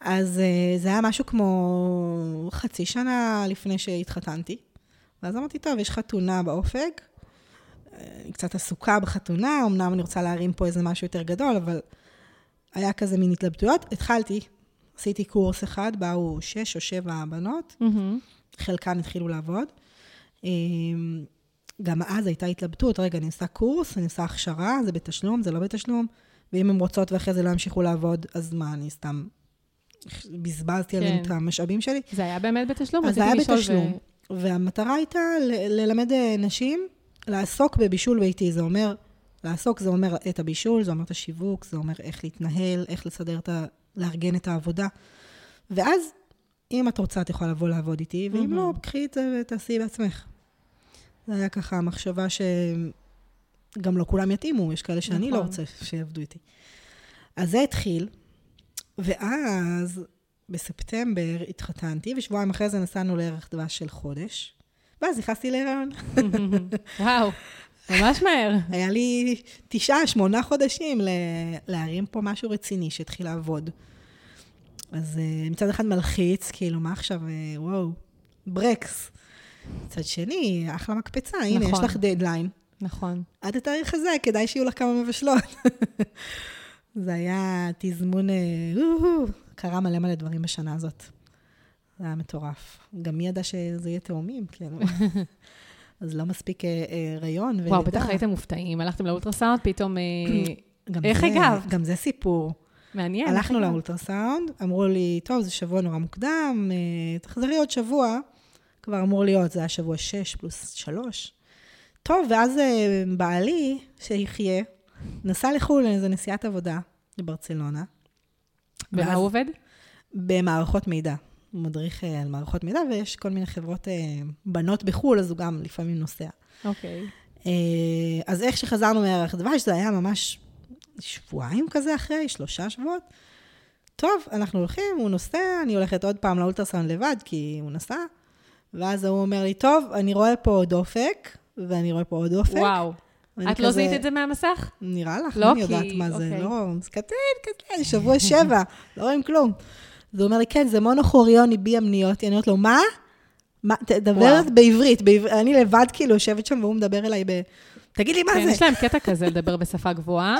אז אה, זה היה משהו כמו חצי שנה לפני שהתחתנתי. ואז אמרתי, טוב, יש חתונה באופק, אה, אני קצת עסוקה בחתונה, אמנם אני רוצה להרים פה איזה משהו יותר גדול, אבל היה כזה מין התלבטויות. התחלתי, עשיתי קורס אחד, באו שש או שבע בנות, מהמם. חלקן התחילו לעבוד. אמ, גם אז הייתה התלבטות, רגע, אני עושה קורס, אני עושה הכשרה, זה בתשלום, זה לא בתשלום, ואם הן רוצות ואחרי זה לא ימשיכו לעבוד, אז מה, אני סתם בזבזתי עליהן כן. את המשאבים שלי? זה היה באמת בתשלום? אז זה היה לשאול ו- בתשלום. והמטרה הייתה ל- ללמד אה, נשים לעסוק בבישול ביתי. זה אומר, לעסוק זה אומר את הבישול, זה אומר את השיווק, זה אומר איך להתנהל, איך לסדר את ה... לארגן את העבודה. ואז, אם את רוצה, את יכולה לבוא לעבוד איתי, ואם מהמם. לא, קחי את זה ותעשי בעצמך. זה היה ככה המחשבה שגם לא כולם יתאימו, יש כאלה שאני לא נכון. רוצה שיעבדו איתי. אז זה התחיל, ואז בספטמבר התחתנתי, ושבועיים אחרי זה נסענו לערך דבש של חודש, ואז נכנסתי להיריון. וואו, ממש מהר. היה לי תשעה, שמונה חודשים ל- להרים פה משהו רציני שהתחיל לעבוד. אז אה, מצד אחד מלחיץ, כאילו, מה עכשיו, אה, וואו, ברקס. מצד שני, אחלה מקפצה, הנה, יש נכון. לך דדליין. נכון. עד התאריך הזה, כדאי שיהיו לך כמה מבשלות. זה היה תזמון, אה, קרה מלא מלא דברים בשנה הזאת. זה היה מטורף. גם מי ידע שזה יהיה תאומים, כאילו. אז לא מספיק אה, אה, הריון ולידה. וואו, בטח הייתם מופתעים, הלכתם לאולטרסאונד, פתאום... אה, איך הגבת? גם זה סיפור. מעניין. הלכנו? לאולטרסאונד, אמרו לי, טוב, זה שבוע נורא מוקדם, אה, תחזרי עוד שבוע. כבר אמור להיות, זה היה שבוע 6 פלוס 3. טוב, ואז אה, בעלי, שיחיה, נסע לחו"ל לאיזו נסיעת עבודה לברצלונה. במה הוא עובד? במערכות מידע. הוא מדריך אה, על מערכות מידע, ויש כל מיני חברות אה, בנות בחו"ל, אז הוא גם לפעמים נוסע. אוקיי. אז איך שחזרנו מערך דבש, זה היה ממש שבועיים כזה אחרי, שלושה שבועות. טוב, אנחנו הולכים, הוא נוסע, אני הולכת עוד פעם לאולטרסאונד לבד, כי הוא נסע. ואז הוא אומר לי, טוב, אני רואה פה עוד אופק, ואני רואה פה עוד אופק. וואו. את לא כזה, זיהית את זה מהמסך? נראה לך, לא, אני יודעת כי- מה זה, אוקיי. לא, זה קטן, קטן, שבוע שבע, לא רואים כלום. אז הוא אומר לי, כן, זה מונוכוריוני בי אמניוטי. אני אומרת לו, מה? מה, תדבר. בעברית, בעברית, אני לבד כאילו יושבת שם והוא מדבר אליי ב... תגיד לי מה כן, זה? יש להם קטע כזה לדבר בשפה גבוהה,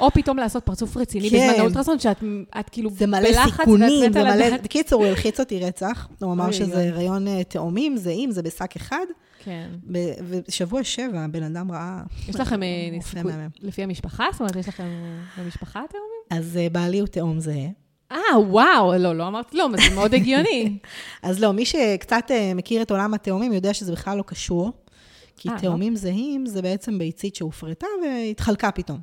או פתאום לעשות פרצוף רציני כן. בזמן האולטרסאונד, שאת את כאילו זה מלא בלחץ סיכונים, זה מלא... לדעת. בקיצור, הוא הלחיץ אותי רצח. הוא אמר שזה. הריון אה, תאומים, זהים, זה בשק אחד. כן. ושבוע שבע, הבן אדם ראה... יש לכם אה, סיכוי-. לפי המשפחה? זאת אומרת, יש לכם אה, במשפחה תאומים? אז אה, בעלי הוא תאום זהה. אה, וואו, לא, לא אמרתי לא, זה מאוד הגיוני. אז לא, מי שקצת אה, מכיר את עולם התאומים יודע שזה בכלל לא קשור. כי אה, לא? תאומים זהים זה בעצם ביצית שהופרטה והתחלקה פתאום.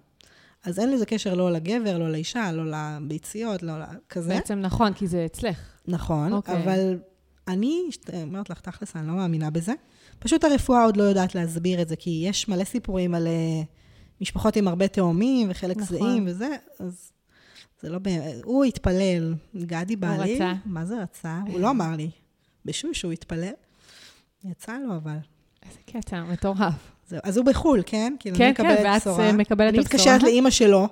אז אין לזה קשר לא לגבר, לא לאישה, לא לביציות, לא כזה. בעצם נכון, כי זה אצלך. נכון, אוקיי. אבל אני אומרת לך, תכלס, אני לא מאמינה בזה. פשוט הרפואה עוד לא יודעת להסביר את זה, כי יש מלא סיפורים על אה, משפחות עם הרבה תאומים וחלק נכון. זהים וזה, אז זה לא באמת, הוא התפלל, גדי בעלי, רצה. מה זה רצה? הוא לא אמר לי, בשוש הוא התפלל. יצא לו אבל. איזה קטע, מטורף. זהו. אז הוא בחו"ל, כן? כאילו, כן, כן, ואת בשורה. אה, מקבלת אני. מתקשרת לאימא שלו,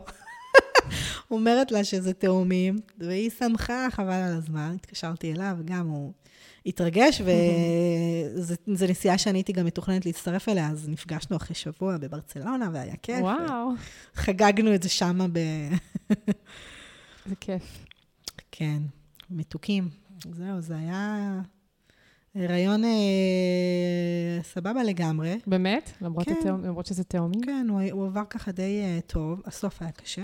אומרת לה שזה תאומים, והיא שמחה, חבל על הזמן. התקשרתי אליו, גם הוא התרגש, וזו נסיעה שאני הייתי גם מתוכננת להצטרף אליה, אז נפגשנו אחרי שבוע בברצלונה, והיה כיף. וואו. חגגנו את זה שמה ב... זה כיף. כן, מתוקים. זהו, זה היה הריון אה, סבבה לגמרי. באמת? למרות, כן. התאום, למרות שזה תאומים? כן, הוא, הוא עבר ככה די אה, טוב, הסוף היה קשה.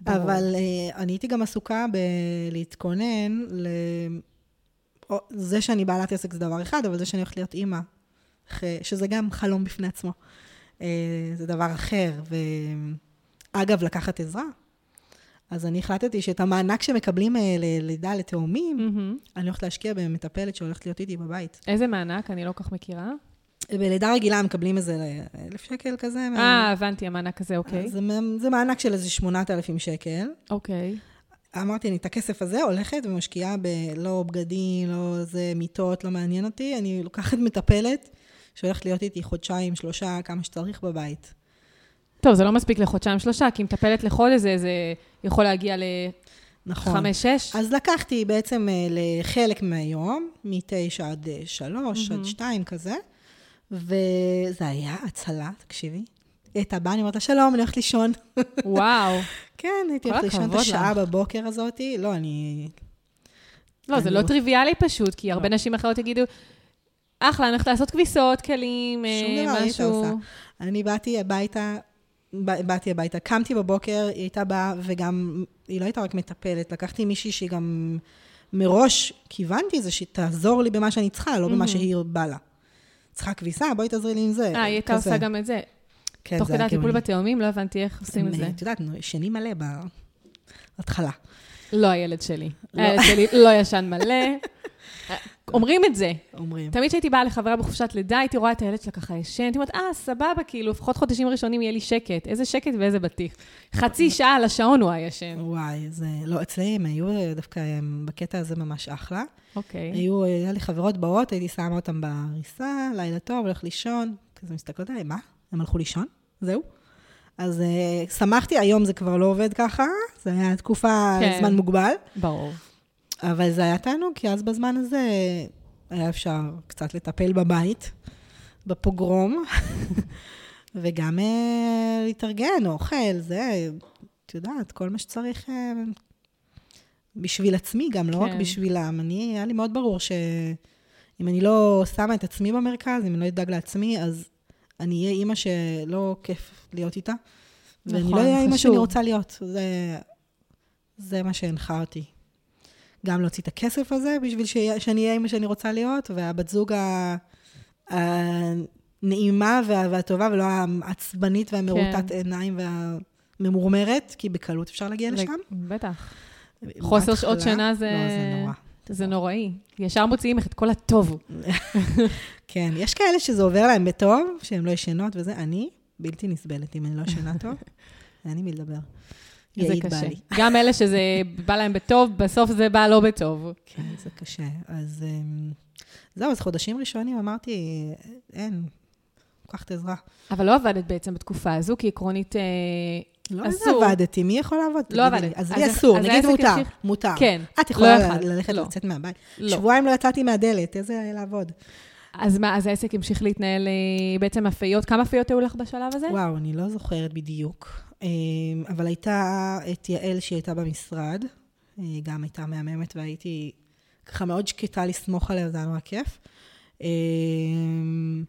ברור. אבל אה, אני הייתי גם עסוקה בלהתכונן ל... או, זה שאני בעלת עסק זה דבר אחד, אבל זה שאני הולכת להיות אימא, שזה גם חלום בפני עצמו, אה, זה דבר אחר. ואגב, לקחת עזרה. אז אני החלטתי שאת המענק שמקבלים אה, ללידה לתאומים, מהמם. אני הולכת להשקיע במטפלת שהולכת להיות איתי בבית. איזה מענק? אני לא כל כך מכירה. בלידה רגילה מקבלים איזה אלף שקל כזה. אה, הבנתי, המענק הזה, אוקיי. זה, זה מענק של איזה 8,000 שקל. אוקיי. אמרתי, אני את הכסף הזה הולכת ומשקיעה בלא בגדים, לא זה מיטות, לא מעניין אותי. אני לוקחת מטפלת שהולכת להיות איתי חודשיים, שלושה, כמה שצריך בבית. טוב, זה לא מספיק לחודשיים-שלושה, כי מטפלת לחודש זה, זה יכול להגיע נכון. לחמש-שש. אז לקחתי בעצם אה, לחלק מהיום, מ-9 עד אה, 3, עד 2 כזה, וזה היה הצלה, תקשיבי. הייתה באה, אני אומרת לה, שלום, אני הולכת לישון. וואו. כן, הייתי הולכת לישון את השעה לך. בבוקר הזאתי. לא, אני... לא, זה אני לא לא- טריוויאלי פשוט, כי הרבה לא. נשים אחרות יגידו, אחלה, אני הולכת לעשות כביסות, כלים, אה, שום דבר הייתה משהו. עושה. אני באתי הביתה, באתי הביתה, קמתי בבוקר, היא הייתה באה, וגם, היא לא הייתה רק מטפלת, לקחתי מישהי שהיא גם מראש, כיוונתי זה שהיא תעזור לי במה שאני צריכה, לא במה. שהיא בא לה. צריכה כביסה, בואי תעזרי לי עם זה. אה, היא הייתה. עושה גם את זה. כן, תוך כדי הטיפול. בתאומים, לא הבנתי איך עושים את זה. את יודעת, ישנים מלא בהתחלה. לא הילד שלי. לא. הילד שלי לא ישן מלא. אומרים את זה. אומרים. תמיד כשהייתי באה לחברה בחופשת לידה, הייתי רואה את הילד שלה ככה ישן, הייתי אומרת, אה, סבבה, כאילו, לפחות חודשים ראשונים יהיה לי שקט. איזה שקט ואיזה בטיח. חצי שעה על השעון הוא היה ישן. וואי, זה... לא, אצלי הם היו דווקא הם, בקטע הזה ממש אחלה. אוקיי. היו, היה לי חברות באות, הייתי שמה אותם בעריסה, לילה טוב, הולך לישון, כזה מסתכלות עליי, מה? הם הלכו לישון? זהו? אז שמחתי, היום זה כבר לא עובד ככה, זה היה תקופה. כן. זמן מוגבל, ברור. אבל זה היה תענוג, כי אז בזמן הזה היה אפשר קצת לטפל בבית, בפוגרום, וגם uh, להתארגן, אוכל, זה, את יודעת, כל מה שצריך uh, בשביל עצמי גם, לא רק כן. בשבילם. אני, היה לי מאוד ברור שאם אני לא שמה את עצמי במרכז, אם אני לא אדאג לעצמי, אז אני אהיה אימא שלא כיף להיות איתה, ואני נכון, לא אהיה אימא. שאני רוצה להיות. זה, זה מה שהנחה אותי. גם להוציא את הכסף הזה בשביל שיה- שאני אהיה אימא שאני רוצה להיות, והבת זוג ה- הנעימה וה- והטובה, ולא העצבנית והמרוטת כן. עיניים והממורמרת, כי בקלות אפשר להגיע לשם. בטח. חוסר שעות שינה זה- לא, זה נורא. זה נוראי. ישר מוציאים לך את כל הטוב. כן, יש כאלה שזה עובר להם בטוב, שהן לא ישנות וזה. אני בלתי נסבלת אם אני לא ישנה טוב. אין לי מי לדבר. זה קשה. בעלי. גם אלה שזה בא להם בטוב, בסוף זה בא לא בטוב. כן, זה קשה. אז אמ, זהו, אז חודשים ראשונים אמרתי, אין, לוקחת עזרה. אבל לא עבדת בעצם בתקופה הזו, כי עקרונית... אה, לא אסור. עבדתי, מי יכול לעבוד? לא תגידי לי. עבדת. אז לי אסור, נגיד מותר? מותר. כן. את יכולה לא יכלת. ללכת לא. לצאת מהבית. לא. שבועיים לא יצאתי מהדלת, איזה לעבוד. אז מה, אז העסק המשיך להתנהל אה, בעצם אפיות? כמה אפיות היו לך בשלב הזה? וואו, אני לא זוכרת בדיוק. אמ, אבל הייתה את יעל שהיא הייתה במשרד, היא גם הייתה מהממת והייתי ככה מאוד שקטה לסמוך עליה, זה היה נורא כיף. אמ,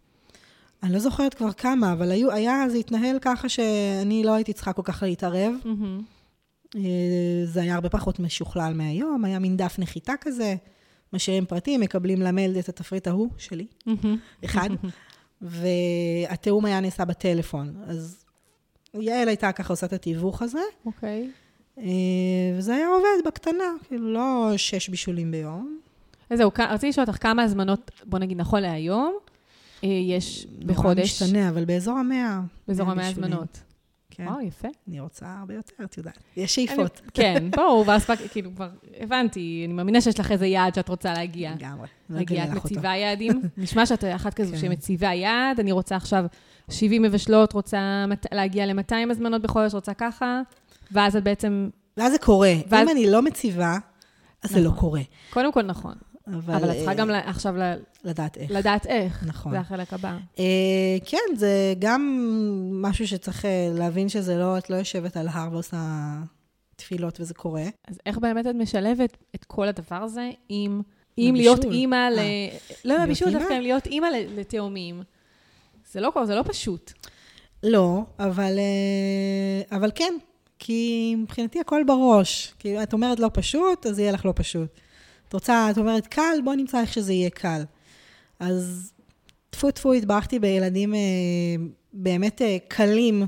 אני לא זוכרת כבר כמה, אבל היו, היה, זה התנהל ככה שאני לא הייתי צריכה כל כך להתערב. מהמם. אה, זה היה הרבה פחות משוכלל מהיום, היה מין דף נחיתה כזה, משאירים פרטים, מקבלים למייל את התפריט ההוא שלי, מהמם. אחד, והתיאום היה נעשה בטלפון. אז יעל הייתה ככה עושה את התיווך הזה, אוקיי. אה, וזה היה עובד בקטנה, כאילו לא שש בישולים ביום. אז זהו, רציתי לשאול אותך כמה הזמנות, בוא נגיד נכון להיום, אה, יש נורא בחודש, משתנה, אבל באזור המאה. באזור מאה המאה. הזמנות. כן, וואו, יפה. אני רוצה הרבה יותר, את יודעת. יש שאיפות. כן, ברור, ואז כאילו כבר הבנתי, אני מאמינה שיש לך איזה יעד שאת רוצה להגיע. לגמרי. לא להגיע, את. מציבה יעדים? נשמע שאת אחת כזו כן. שמציבה יעד, אני רוצה עכשיו 70 מבשלות, רוצה להגיע ל-200 הזמנות בחודש, רוצה ככה, ואז את בעצם ואז זה קורה. ואז- אם אני לא מציבה, אז זה לא נכון. קורה. קודם כל נכון. אבל, אבל את צריכה אה, גם עכשיו ל- לדעת איך. לדעת איך. נכון. זה החלק הבא. אה, כן, זה גם משהו שצריך אה, להבין שזה לא, את לא יושבת על הר ועושה תפילות וזה קורה. אז איך באמת את משלבת את כל הדבר הזה עם... עם להיות. אימא ל... אה. לא, להיות בישול אימא? דווקא, עם להיות אימא לתאומים. זה לא, זה לא פשוט. לא, אבל, אה, אבל כן, כי מבחינתי הכל בראש. כאילו, את אומרת לא פשוט, אז יהיה לך לא פשוט. את רוצה, את אומרת קל, בוא נמצא איך שזה יהיה קל. אז טפו טפו, התברכתי בילדים אה, באמת אה, קלים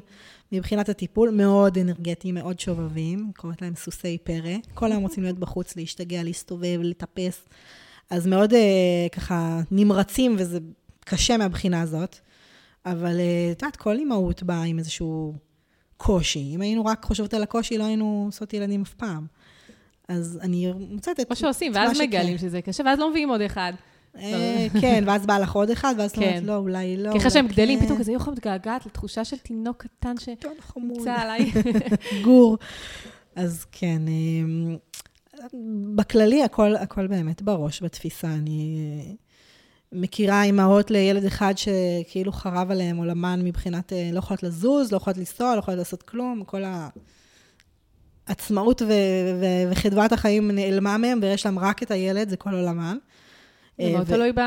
מבחינת הטיפול, מאוד אנרגטיים, מאוד שובבים, קוראת להם סוסי פרא. כל היום רוצים להיות בחוץ, להשתגע, להסתובב, לטפס. אז מאוד ככה נמרצים, וזה קשה מהבחינה הזאת. אבל אה, את יודעת, כל אימהות באה עם איזשהו קושי. אם היינו רק חושבות על הקושי, לא היינו עושות ילדים אף פעם. אז אני מוצאת את... או שעושים, ואז מה. מגלים שזה קשה, ואז לא מביאים עוד אחד. אה, כן, ואז בא לך עוד אחד, ואז את אומרת, כן. לא, אולי לא. כי אחרי שהם גדלים, כן. פתאום כזה יום מתגעגעת לתחושה של תינוק קטן. שנמצא עליי. גור. אז כן, אה, בכללי הכל, הכל באמת בראש, בתפיסה. אני מכירה אימהות לילד אחד שכאילו חרב עליהם עולמן מבחינת, אה, לא יכולות לזוז, לא יכולות לנסוע, לא יכולות לעשות כלום, כל העצמאות ו- ו- וחדוות החיים נעלמה מהם, ויש להם רק את הילד, זה כל עולמן. זה אה, מאוד ו- תלוי ב...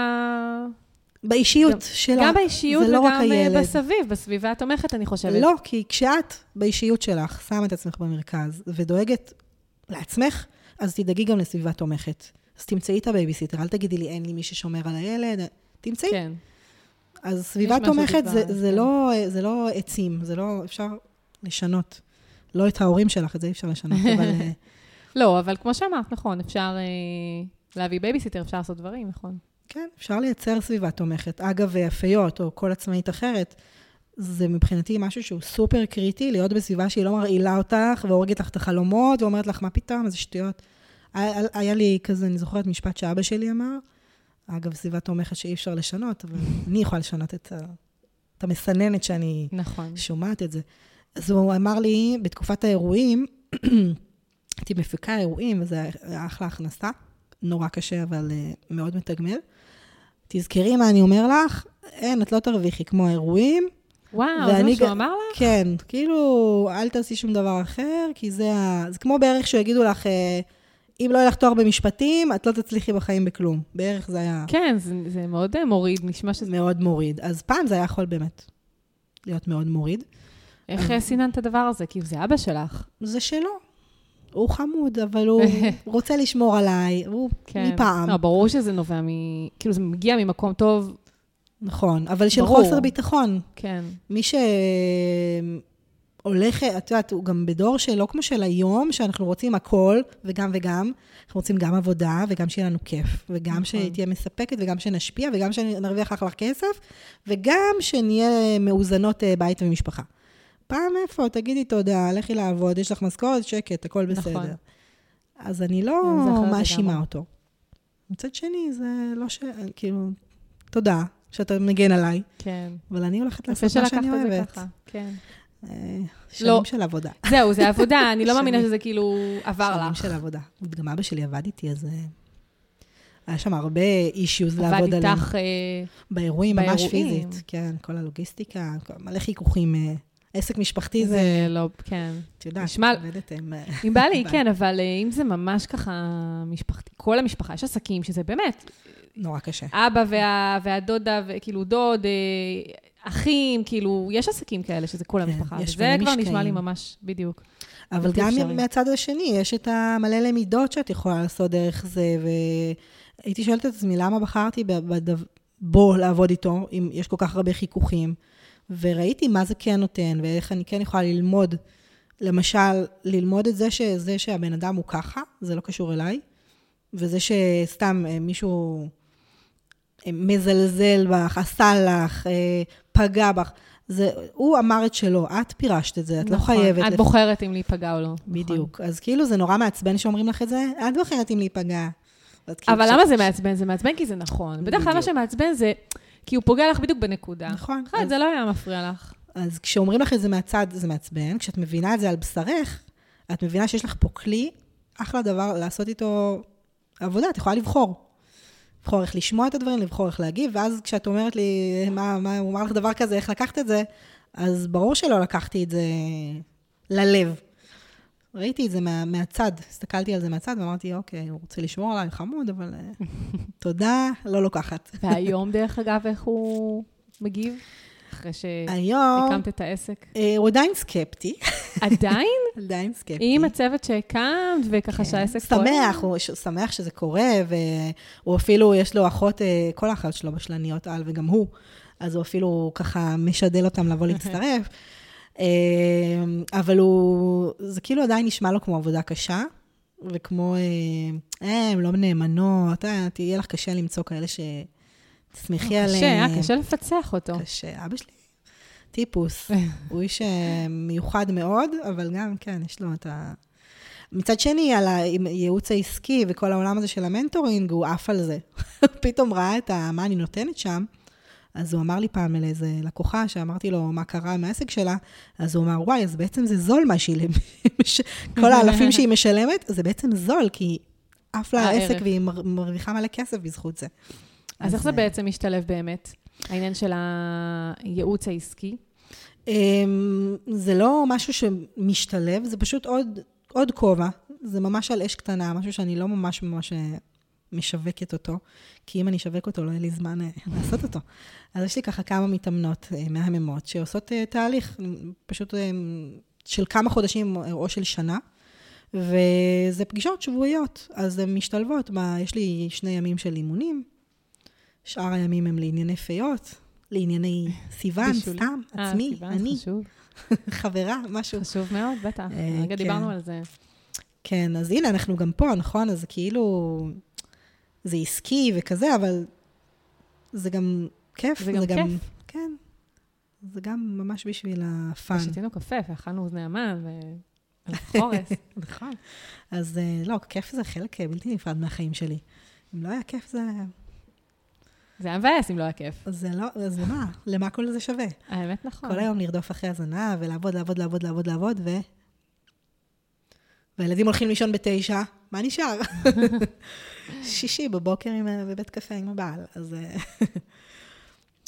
באישיות גם- שלה. גם באישיות לא וגם אה. בסביב, בסביבה התומכת, אני חושבת. לא, כי כשאת באישיות שלך שמה את עצמך במרכז ודואגת לעצמך, אז תדאגי גם לסביבה תומכת. אז תמצאי את הבייביסיטר, אל תגידי לי, אין לי מי ששומר על הילד, תמצאי. כן. אז סביבה תומכת זה, זה, כן. לא, זה לא עצים, זה לא, אפשר לשנות. לא את ההורים שלך, את זה אי אפשר לשנות, אבל אה, לא, אבל כמו שאמרת, נכון, אפשר אה, להביא בייביסיטר, אפשר לעשות דברים, נכון. כן, אפשר לייצר סביבה תומכת. אגב, יפיות או כל עצמאית אחרת, זה מבחינתי משהו שהוא סופר קריטי, להיות בסביבה שהיא לא מרעילה אותך והורגת לך את החלומות ואומרת לך, מה פתאום, איזה שטויות. היה, לי כזה, אני זוכרת משפט שאבא שלי אמר, אגב, סביבה תומכת שאי אפשר לשנות, אבל אני יכולה לשנות את, ה, את המסננת שאני נכון. שומעת את זה. אז הוא אמר לי, בתקופת האירועים, הייתי מפיקה אירועים, וזה היה אחלה הכנסה, נורא קשה, אבל uh, מאוד מתגמל. תזכרי מה אני אומר לך, אין, את לא תרוויחי כמו האירועים. וואו, זה מה שהוא אמר לך? כן, כאילו, אל תעשי שום דבר אחר, כי זה ה... זה כמו בערך שיגידו לך, אה, אם לא יהיה לך תואר במשפטים, את לא תצליחי בחיים בכלום. בערך זה היה כן, זה, זה מאוד אה, מוריד, נשמע שזה... מאוד מוריד. אז פעם זה היה יכול באמת להיות מאוד מוריד. איך אה, סיננת את הדבר הזה? כי זה אבא שלך. זה שלו. הוא חמוד, אבל הוא רוצה לשמור עליי, הוא כן. מפעם. לא, ברור שזה נובע מ... כאילו, זה מגיע ממקום טוב, נכון, אבל של ברור. חוסר ביטחון. כן. מי שהולך, את יודעת, הוא גם בדור שלא כמו של היום, שאנחנו רוצים הכל, וגם וגם. אנחנו רוצים גם עבודה, וגם שיהיה לנו כיף, וגם נכון. שתהיה מספקת, וגם שנשפיע, וגם שנרוויח אחלה כסף, וגם שנהיה מאוזנות אה, בית ומשפחה. פעם איפה? תגידי תודה, לכי לעבוד, יש לך משכורת, שקט, הכל בסדר. נכון. אז אני לא מאשימה. אותו. מצד שני, זה לא ש... כאילו, תודה שאתה מגן עליי, כן. אבל אני הולכת לעשות מה שלקחת שאני את זה אוהבת. ככה. כן. אה, לא. שנים של עבודה. זהו, זה עבודה, אני לא מאמינה שנים. שזה כאילו עבר שנים לך. של עבודה. גם אבא שלי עבד איתי, אז... אה, היה שם הרבה אישיוז לעבוד עבד עליהם. איתך, אה, באירועים, ממש. פיזית. כן, כל הלוגיסטיקה, מלא חיכוכים. עסק משפחתי זה, זה לא, כן. את יודעת, נשמע- עובדת עם... אם בא לי. כן, אבל אם זה ממש ככה משפחתי, כל המשפחה, יש עסקים שזה באמת, נורא קשה. אבא וה, והדודה, וכאילו דוד, אה, אחים, כאילו, יש עסקים כאלה שזה כל כן, המשפחה. יש זה כבר נשמע. לי ממש, בדיוק. אבל גם אפשרי. מהצד השני, יש את המלא למידות שאת יכולה לעשות דרך זה, והייתי שואלת את עצמי, למה בחרתי בו לעבוד איתו, אם יש כל כך הרבה חיכוכים, וראיתי מה זה כן נותן, ואיך אני כן יכולה ללמוד, למשל, ללמוד את זה שזה שהבן אדם הוא ככה, זה לא קשור אליי, וזה שסתם אה, מישהו מזלזל בך, עשה לך, אה, פגע בך, זה, הוא אמר את שלו, את פירשת את זה, את לא נכון, חייבת. את לפ- בוחרת אם להיפגע או לא. נכון. בדיוק. אז כאילו זה נורא מעצבן שאומרים לך את זה, את בוחרת אם להיפגע. כאילו אבל ש- למה זה מעצבן? זה מעצבן כי זה נכון. בדרך כלל מה בדיוק. שמעצבן זה כי הוא פוגע לך בדיוק בנקודה. נכון. אחרת אז- זה לא היה מפריע לך. אז כשאומרים לך את זה מהצד, זה מעצבן. כשאת מבינה את זה על בשרך, את מבינה שיש לך פה כלי, אחלה דבר לעשות איתו עבודה, את יכולה לבחור. לבחור איך לשמוע את הדברים, לבחור איך להגיב, ואז כשאת אומרת לי, מה, מה, הוא אמר לך דבר כזה, איך לקחת את זה, אז ברור שלא לקחתי את זה ללב. ראיתי את זה מה, מהצד, הסתכלתי על זה מהצד ואמרתי, אוקיי, הוא רוצה לשמור עליי, חמוד, אבל אה, תודה, לא לוקחת. והיום, דרך אגב, איך הוא מגיב? אחרי שהקמת את העסק. אה, הוא עדיין סקפטי, עדיין? עדיין סקפטי. עם הצוות שהקמת, וככה שהעסק פועל? שמח, הוא ש- שמח שזה קורה, והוא אפילו, יש לו אחות, אה, כל האחיות שלו בשלניות על, וגם הוא, אז הוא אפילו ככה משדל אותם לבוא להצטרף. אה, אבל הוא, זה כאילו עדיין נשמע לו כמו עבודה קשה, וכמו, אה, הן לא נאמנות, אה, תהיה לך קשה למצוא כאלה שתסמכי עליהם. קשה, אה? קשה לפצח אותו. קשה. אבא שלי טיפוס. הוא איש אה, מיוחד מאוד, אבל גם, כן, יש לו את ה... מצד שני, על הייעוץ העסקי וכל העולם הזה של המנטורינג, הוא עף על זה. פתאום ראה את ה... מה אני נותנת שם, אז הוא אמר לי פעם לאיזה לקוחה, שאמרתי לו מה קרה עם העסק שלה, אז הוא אמר, וואי, אז בעצם זה זול מה שהיא... כל האלפים שהיא משלמת, זה בעצם זול, כי עף לה. העסק והיא מר- מרוויחה מלא כסף בזכות זה. אז איך זה בעצם משתלב באמת? העניין של הייעוץ העסקי? אמ, זה לא משהו שמשתלב, זה פשוט עוד, עוד כובע. זה ממש על אש קטנה, משהו שאני לא ממש ממש אה, משווקת אותו, כי אם אני אשווק אותו, לא יהיה לי זמן אה, לעשות אותו. אז יש לי ככה כמה מתאמנות אה, מהממות שעושות תהליך, פשוט של כמה חודשים או של שנה, וזה פגישות שבועיות, אז הן משתלבות. ב- יש לי שני ימים של אימונים, שאר הימים הם לענייני פיות, לענייני סיוון. סתם, אה, עצמי, אני. חברה, משהו. חשוב מאוד, בטח. אה, רגע כן. דיברנו על זה. כן, אז הנה, אנחנו גם פה, נכון? אז כאילו, זה עסקי וכזה, אבל זה גם כיף. זה גם כיף. כן. זה גם ממש בשביל הפאן. שתינו קפה ואכלנו אוזני המן וחורס. נכון. אז אה, לא, כיף זה חלק אה, בלתי נפרד מהחיים שלי. אם לא היה כיף, זה... זה היה מבאס אם לא היה כיף. זה לא, אז למה? למה כל זה שווה? האמת נכון. כל היום לרדוף אחרי הזנב ולעבוד, לעבוד, לעבוד, לעבוד, לעבוד, ו... והילדים הולכים לישון בתשע, מה נשאר? שישי בבוקר עם, בבית קפה עם הבעל. אז, אה,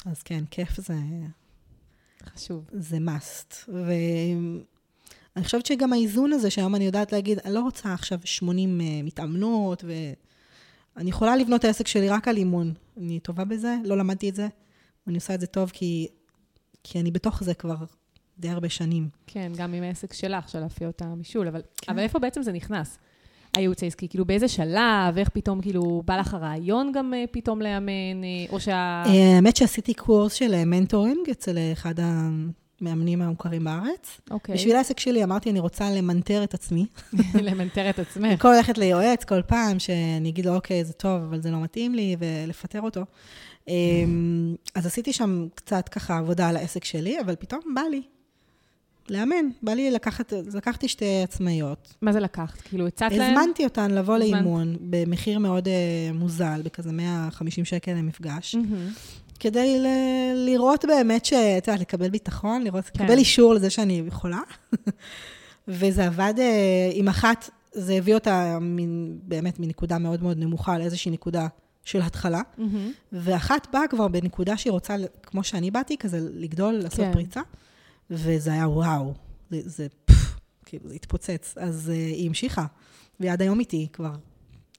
אז כן, כיף זה, חשוב. זה must. ואני חושבת שגם האיזון הזה, שהיום אני יודעת להגיד, אני לא רוצה עכשיו 80 אה, מתאמנות, ואני יכולה לבנות את העסק שלי רק על אימון. אני טובה בזה, לא למדתי את זה, ואני עושה את זה טוב כי, כי אני בתוך זה כבר די הרבה שנים. כן, גם עם העסק שלך, של להפעיל את המישול, אבל, כן. אבל איפה בעצם זה נכנס? הייעוץ העסקי, כאילו באיזה שלב, איך פתאום כאילו בא לך הרעיון גם אה, פתאום לאמן, אה, או שה... אה, האמת שעשיתי קורס של מנטורינג אצל אחד המאמנים המוכרים בארץ. אוקיי. בשביל העסק שלי אמרתי, אני רוצה למנטר את עצמי. למנטר את עצמך. במקום ללכת ליועץ כל פעם, שאני אגיד לו, אוקיי, זה טוב, אבל זה לא מתאים לי, ולפטר אותו. אמ, אז עשיתי שם קצת ככה עבודה על העסק שלי, אבל פתאום בא לי לאמן. בא לי לקחת, לקחתי שתי עצמאיות. מה זה לקחת? כאילו, הצעת להם? הזמנתי אותן לבוא. לאימון במחיר מאוד אה, מוזל, בכזה 150 שקל למפגש. מהמם. כדי ל- לראות באמת ש... את יודעת, לקבל ביטחון, לראות, כן. לקבל אישור לזה שאני יכולה. וזה עבד אה, עם אחת, זה הביא אותה מין, באמת מנקודה מאוד מאוד נמוכה לאיזושהי נקודה של התחלה, מהמם. ואחת באה כבר בנקודה שהיא רוצה, כמו שאני באתי, כזה לגדול, לעשות כן. פריצה, וזה היה וואו, זה, זה פפ, כאילו, זה התפוצץ. אז uh, היא המשיכה, והיא עד היום איתי כבר,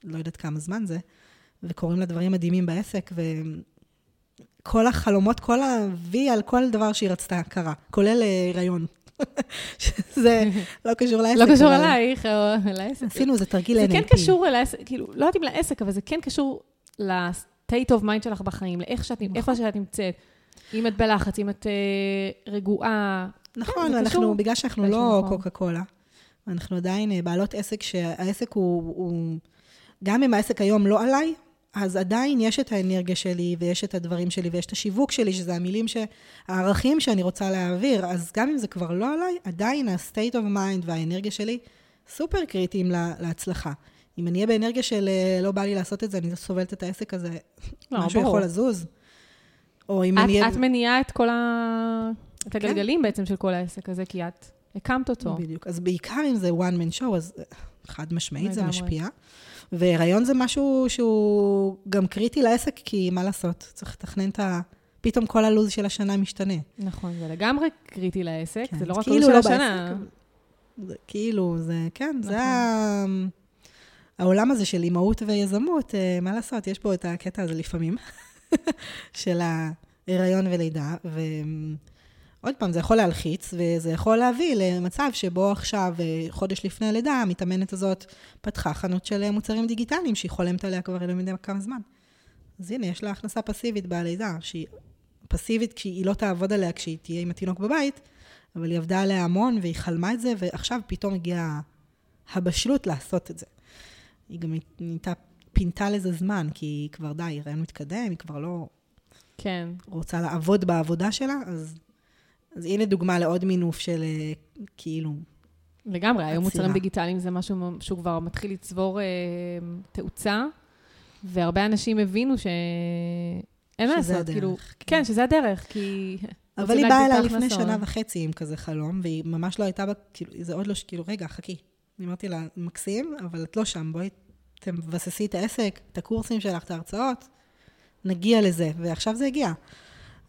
לא יודעת כמה זמן זה, וקורים לה דברים מדהימים בעסק, וכל החלומות, כל ה-V על כל דבר שהיא רצתה קרה, כולל אה, הריון. שזה לא קשור לעסק. לא קשור אלייך או לעסק. עשינו איזה תרגיל זה NLP. כן קשור לעסק, כאילו, לא יודעת אם לעסק, אבל זה כן קשור ל-state of mind שלך בחיים, לאיך שאת, נכון. איפה שאת נמצאת. אם את בלחץ, אם את אה, רגועה. נכון, זה אנחנו, בגלל שאנחנו לא. קוקה קולה, אנחנו עדיין אה, בעלות עסק שהעסק הוא, גם אם העסק היום לא עליי, אז עדיין יש את האנרגיה שלי, ויש את הדברים שלי, ויש את השיווק שלי, שזה המילים, ש... הערכים שאני רוצה להעביר, אז גם אם זה כבר לא עליי, עדיין ה-state of mind והאנרגיה שלי סופר קריטיים לה, להצלחה. אם אני אהיה באנרגיה של אה, לא בא לי לעשות את זה, אני סובלת את העסק הזה, לא, משהו ברור. יכול לזוז. או אם את, אני אהיה... את מניעה את כל ה... את כן. הגלגלים בעצם של כל העסק הזה, כי את הקמת אותו. בדיוק. אז בעיקר אם זה one man show, אז חד משמעית זה. משפיע. והיריון זה משהו שהוא גם קריטי לעסק, כי מה לעשות, צריך לתכנן את ה... פתאום כל הלו"ז של השנה משתנה. נכון, זה לגמרי קריטי לעסק, כן, זה לא רק כאילו לא של השנה. בעסק, זה כאילו, זה, כן, זה נכון. ה... העולם הזה של אימהות ויזמות, אה, מה לעשות, יש בו את הקטע הזה לפעמים, של ההיריון ולידה, ועוד פעם, זה יכול להלחיץ, וזה יכול להביא למצב שבו עכשיו, אה, חודש לפני הלידה, המתאמנת הזאת פתחה חנות של אה, מוצרים דיגיטליים, שהיא חולמת עליה כבר לא יודע כמה זמן. אז הנה, יש לה הכנסה פסיבית בלידה, שהיא פסיבית כי היא לא תעבוד עליה כשהיא תהיה עם התינוק בבית, אבל היא עבדה עליה המון והיא חלמה את זה, ועכשיו פתאום הגיעה הבשלות לעשות את זה. היא גם נהייתה, פינתה לזה זמן, כי היא כבר די, רעיון מתקדם, היא כבר לא כן. רוצה לעבוד בעבודה שלה, אז, אז הנה דוגמה לעוד מינוף של אה, כאילו, לגמרי, היום. מוצרים דיגיטליים זה משהו שהוא כבר מתחיל לצבור אה, תאוצה, והרבה אנשים הבינו שאין מה שזה לעשות, כאילו, כן. כן, שזה הדרך, כי... אבל היא באה אליי לפני. שנה וחצי עם כזה חלום, והיא ממש לא הייתה, בה, כאילו, זה עוד לא, ש- כאילו, רגע, חכי. אני אמרתי לה, מקסים, אבל את לא שם, בואי תבססי את העסק, את הקורסים שלך, את ההרצאות, נגיע לזה, ועכשיו זה הגיע.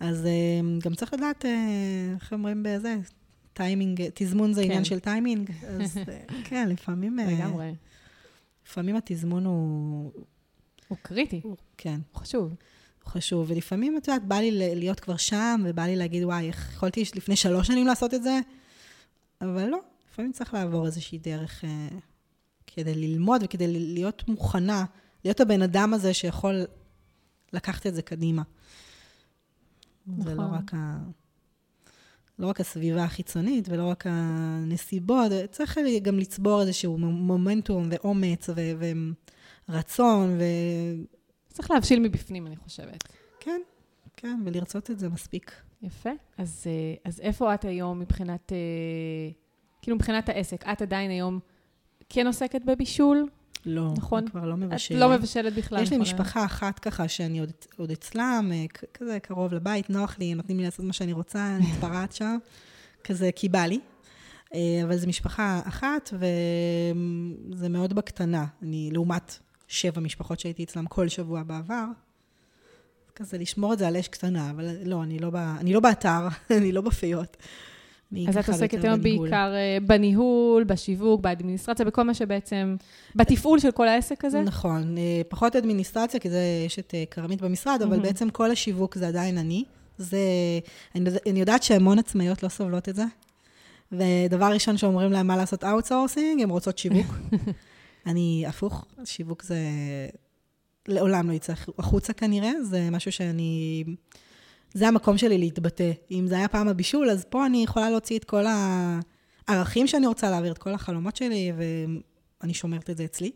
אז אה, גם צריך לדעת, אה, איך אומרים בזה, טיימינג, תזמון זה עניין כן. של טיימינג, אז אה, כן, לפעמים, אה, לגמרי. לפעמים התזמון הוא, הוא קריטי, הוא- כן. הוא חשוב. הוא חשוב, ולפעמים, את יודעת, בא לי להיות כבר שם, ובא לי להגיד, וואי, איך יכולתי לפני שלוש שנים לעשות את זה, אבל לא, לפעמים צריך לעבור איזושהי דרך אה, כדי ללמוד וכדי להיות מוכנה, להיות הבן אדם הזה שיכול לקחת את זה קדימה. זה לא נכון. רק ה... לא רק הסביבה החיצונית ולא רק הנסיבות, צריך גם לצבור איזשהו מומנטום ואומץ ו- ורצון, ו... צריך להבשיל מבפנים, אני חושבת. כן, כן, ולרצות את זה מספיק. יפה. אז, אה, אז איפה את היום מבחינת, אה, כאילו מבחינת העסק? את עדיין היום כן עוסקת בבישול? לא, נכון. כבר לא את מבשלת. לא מבשלת בכלל. יש לי נכון? משפחה אחת ככה שאני עוד, עוד אצלם, אה, כזה קרוב לבית, נוח לי, נותנים לי לעשות מה שאני רוצה, אני מתפרעת שם, כזה כי בא לי. אה, אבל זו משפחה אחת, וזה מאוד בקטנה. אני, לעומת שבע משפחות שהייתי אצלם כל שבוע בעבר, כזה לשמור את זה על אש קטנה, אבל לא, אני לא, ב, אני לא באתר, אני לא באפיות. אז את עוסקת היום. בעיקר אה, בניהול, בשיווק, באדמיניסטרציה, בכל מה שבעצם, בתפעול של כל העסק הזה? נכון, אה, פחות אדמיניסטרציה, כי זה, יש את אה, כרמית במשרד, אבל. בעצם כל השיווק זה עדיין אני. זה, אני, אני יודעת שהמון עצמאיות לא סובלות את זה. ודבר ראשון שאומרים להם מה לעשות outsourcing, הן רוצות שיווק. אני הפוך, שיווק זה לעולם לא יצא החוצה כנראה, זה משהו שאני... זה המקום שלי להתבטא. אם זה היה פעם הבישול, אז פה אני יכולה להוציא את כל הערכים שאני רוצה להעביר, את כל החלומות שלי, ואני שומרת את זה אצלי.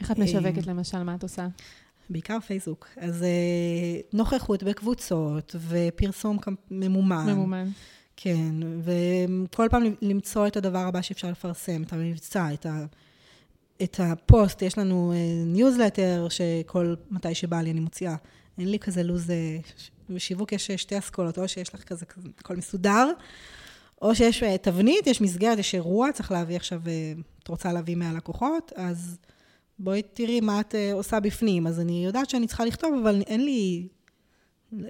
איך את משווקת למשל? מה את עושה? בעיקר פייסבוק. אז אה, נוכחות בקבוצות ופרסום ממומן. ממומן. כן, וכל פעם למצוא את הדבר הבא שאפשר לפרסם, את המבצע, את, ה, את הפוסט. יש לנו ניוזלטר שכל, מתי שבא לי אני מוציאה. אין לי כזה לו"ז, אה, בשיווק יש אה, שתי אסכולות, או שיש לך כזה, כזה הכל מסודר, או שיש אה, תבנית, יש מסגרת, יש אירוע, צריך להביא עכשיו, אה, את רוצה להביא מהלקוחות, אז בואי תראי מה את עושה בפנים. אז אני יודעת שאני צריכה לכתוב, אבל אין לי...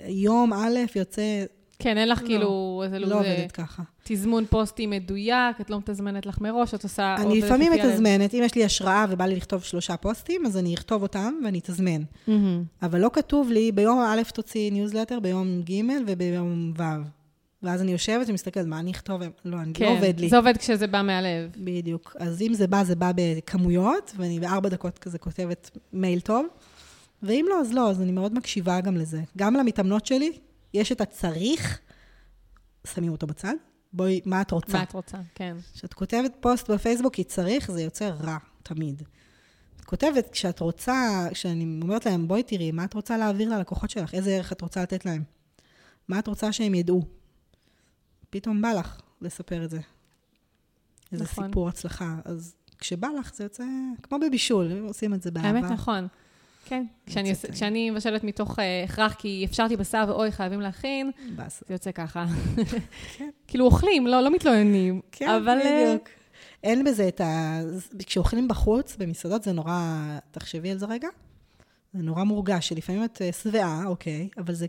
יום א' יוצא, כן, אין לך לא. כאילו איזה לו"ז, לא אה, עובדת ככה. תזמון פוסטים מדויק, את לא מתזמנת לך מראש, את עושה... אני לפעמים. מתזמנת, אם יש לי השראה ובא לי לכתוב שלושה פוסטים, אז אני אכתוב אותם ואני אתזמן. מהמם. אבל לא כתוב לי, ביום א' תוציא ניוזלטר, ביום ג' וביום ו'. ואז אני יושבת ומסתכלת, מה אני אכתוב? לא, אני כן, לא עובד לי. זה עובד כשזה בא מהלב. בדיוק. אז אם זה בא, זה בא בכמויות, ואני בארבע דקות כזה כותבת מייל טוב, ואם לא, אז לא, אז אני מאוד מקשיבה גם לזה. גם למתאמנות שלי, יש את הצריך, שמים אותו בצד. בואי, מה את רוצה? מה את רוצה? כן. כשאת כותבת פוסט בפייסבוק כי צריך, זה יוצא רע, תמיד. את כותבת, כשאת רוצה, כשאני אומרת להם, בואי תראי, מה את רוצה להעביר ללקוחות שלך? איזה ערך את רוצה לתת להם? מה את רוצה שהם ידעו? פתאום בא לך לספר את זה. איזה נכון. סיפור הצלחה. אז כשבא לך, זה יוצא כמו בבישול, עושים את זה באהבה. האמת נכון. כן. כשאני, עושה- כשאני מבשלת מתוך אה, הכרח, כי אפשרתי בשר ואוי, חייבים להכין, באסה. זה יוצא ככה. כן. כאילו אוכלים, לא, לא מתלוננים. כן, אבל... אה, בדיוק. אין בזה את ה... כשאוכלים בחוץ, במסעדות, זה נורא... תחשבי על זה רגע. זה נורא מורגש, שלפעמים את אה, שבעה, אוקיי, אבל זה,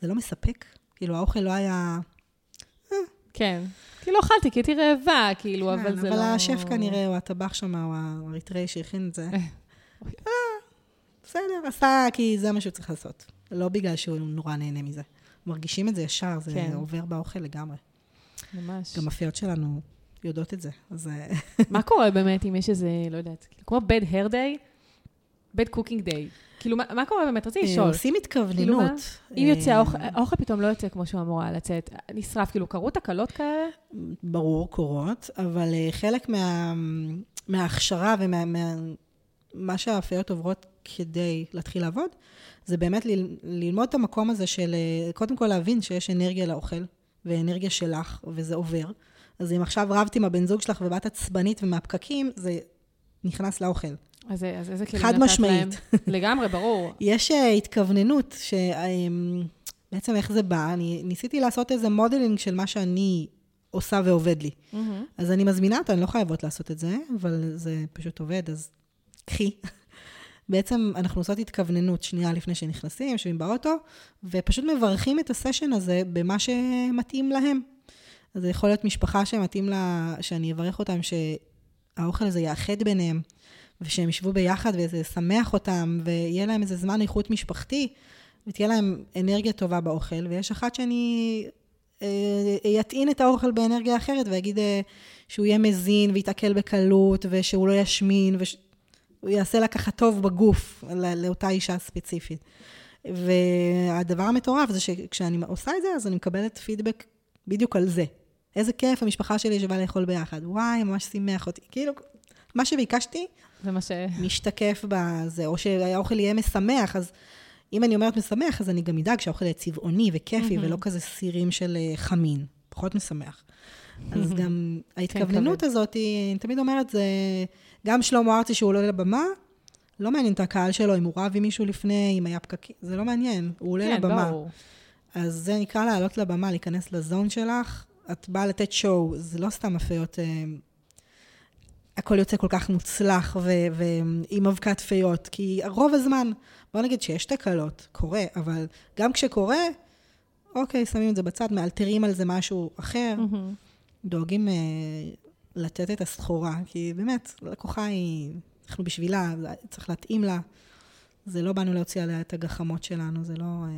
זה לא מספק. כאילו, האוכל לא היה... כן. כי לא אכלתי, כי הייתי רעבה, כאילו, אבל זה כן, לא... אבל השף כנראה, או הטבח שם, או האריתראי שהכין את זה. אה. אה, בסדר, עשה כי זה מה שהוא צריך לעשות. לא בגלל שהוא נורא נהנה מזה. מרגישים את זה ישר, זה כן. עובר באוכל לגמרי. ממש. גם הפיות שלנו יודעות את זה, אז... אה, מה קורה באמת אם יש איזה, לא יודעת, כאילו, כמו bad hair day, bad cooking day? כאילו, מה, מה קורה באמת? רציתי לשאול. עושים כאילו התכווננות. מה? אם יוצא אה, האוכל, האוכל פתאום לא יוצא כמו שהוא אמור היה לצאת, נשרף, כאילו, קרו תקלות כאלה? ברור, קורות, אבל אה, חלק מה, מההכשרה ומה מה, מה שהאופות עוברות כדי להתחיל לעבוד, זה באמת ל, ללמוד את המקום הזה של, אה, קודם כל להבין שיש אנרגיה לאוכל, ואנרגיה שלך, וזה עובר. אז אם עכשיו רבת עם הבן זוג שלך ובאת עצבנית ומהפקקים, זה נכנס לאוכל. אז, אז איזה כלים חד נתת משמעית. להם? לגמרי, ברור. יש אה, התכווננות, שבעצם איך זה בא, אני ניסיתי לעשות איזה modeling של מה שאני עושה ועובד לי. מהמם. אז אני מזמינה אותה, אני לא חייבות לעשות את זה, אבל זה פשוט עובד, אז קחי. בעצם אנחנו עושות התכווננות שנייה לפני שנכנסים, יושבים באוטו, ופשוט מברכים את הסשן הזה במה שמתאים להם. אז זה יכול להיות משפחה שמתאים לה, שאני אברך אותם שהאוכל הזה יאחד ביניהם, ושהם ישבו ביחד וזה ישמח אותם, ויהיה להם איזה זמן איכות משפחתי, ותהיה להם אנרגיה טובה באוכל, ויש אחת שאני אה, יטעין את האוכל באנרגיה אחרת, ויגיד אה, שהוא יהיה מזין ויתעכל בקלות, ושהוא לא ישמין, והוא יעשה לה ככה טוב בגוף, לא- לאותה אישה ספציפית. והדבר המטורף זה שכשאני עושה את זה, אז אני מקבלת פידבק בדיוק על זה. איזה כיף, המשפחה שלי ישבה לאכול ביחד. וואי, ממש שימח אותי. כאילו, מה שביקשתי, זה מה ש... משתקף בזה, או שהאוכל יהיה משמח, אז אם אני אומרת משמח, אז אני גם אדאג שהאוכל יהיה צבעוני וכיפי, מהמם. ולא כזה סירים של אה, חמין, פחות משמח. אז גם ההתכווננות כבד. הזאת, היא- אני תמיד אומרת, זה... גם שלמה ארצי שהוא עולה לבמה, לא מעניין את הקהל שלו אם הוא רב עם מישהו לפני, אם היה פקקים, זה לא מעניין, הוא עולה כן, לבמה. ברור. אז זה נקרא לעלות לבמה, להיכנס לזון שלך. את באה לתת שואו, זה לא סתם אפיות. אה, הכל יוצא כל כך מוצלח ועם אבקת פיות, כי רוב הזמן, בוא נגיד שיש תקלות, קורה, אבל גם כשקורה, אוקיי, שמים את זה בצד, מאלתרים על זה משהו אחר, מהמם. דואגים אה, לתת את הסחורה, כי באמת, לקוחה היא, אנחנו בשבילה, צריך להתאים לה. זה לא באנו להוציא עליה את הגחמות שלנו, זה לא... אה,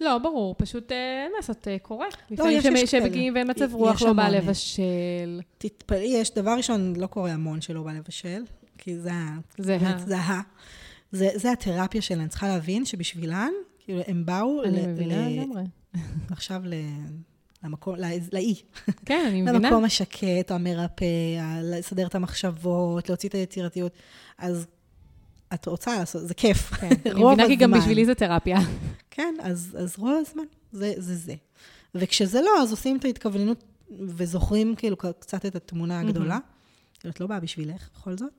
לא, ברור, פשוט אה, אין מה לעשות, אה, קורה. לפעמים יש- שמ- יש כאלה. שמגיעים ואין מצב יש רוח, לא בא. לבשל. תתפלאי, יש דבר ראשון, לא קורה המון שלא בא לבשל, כי זה ה... זה באמת, ה... זה ה... זה, זה התרפיה שלהן. צריכה להבין שבשבילן, כאילו, הם באו אני מבינה לגמרי. עכשיו ל... למקום, לא- לאי. כן, אני מבינה. למקום השקט, המרפא, לסדר את המחשבות, להוציא את היצירתיות. אז את רוצה לעשות, זה כיף. כן, אני מבינה כי גם. בשבילי זה תרפיה. כן, אז, אז רוב הזמן זה, זה זה. וכשזה לא, אז עושים את ההתכווננות וזוכרים כאילו קצת את התמונה הגדולה. כאילו, את לא באה בשבילך, בכל זאת.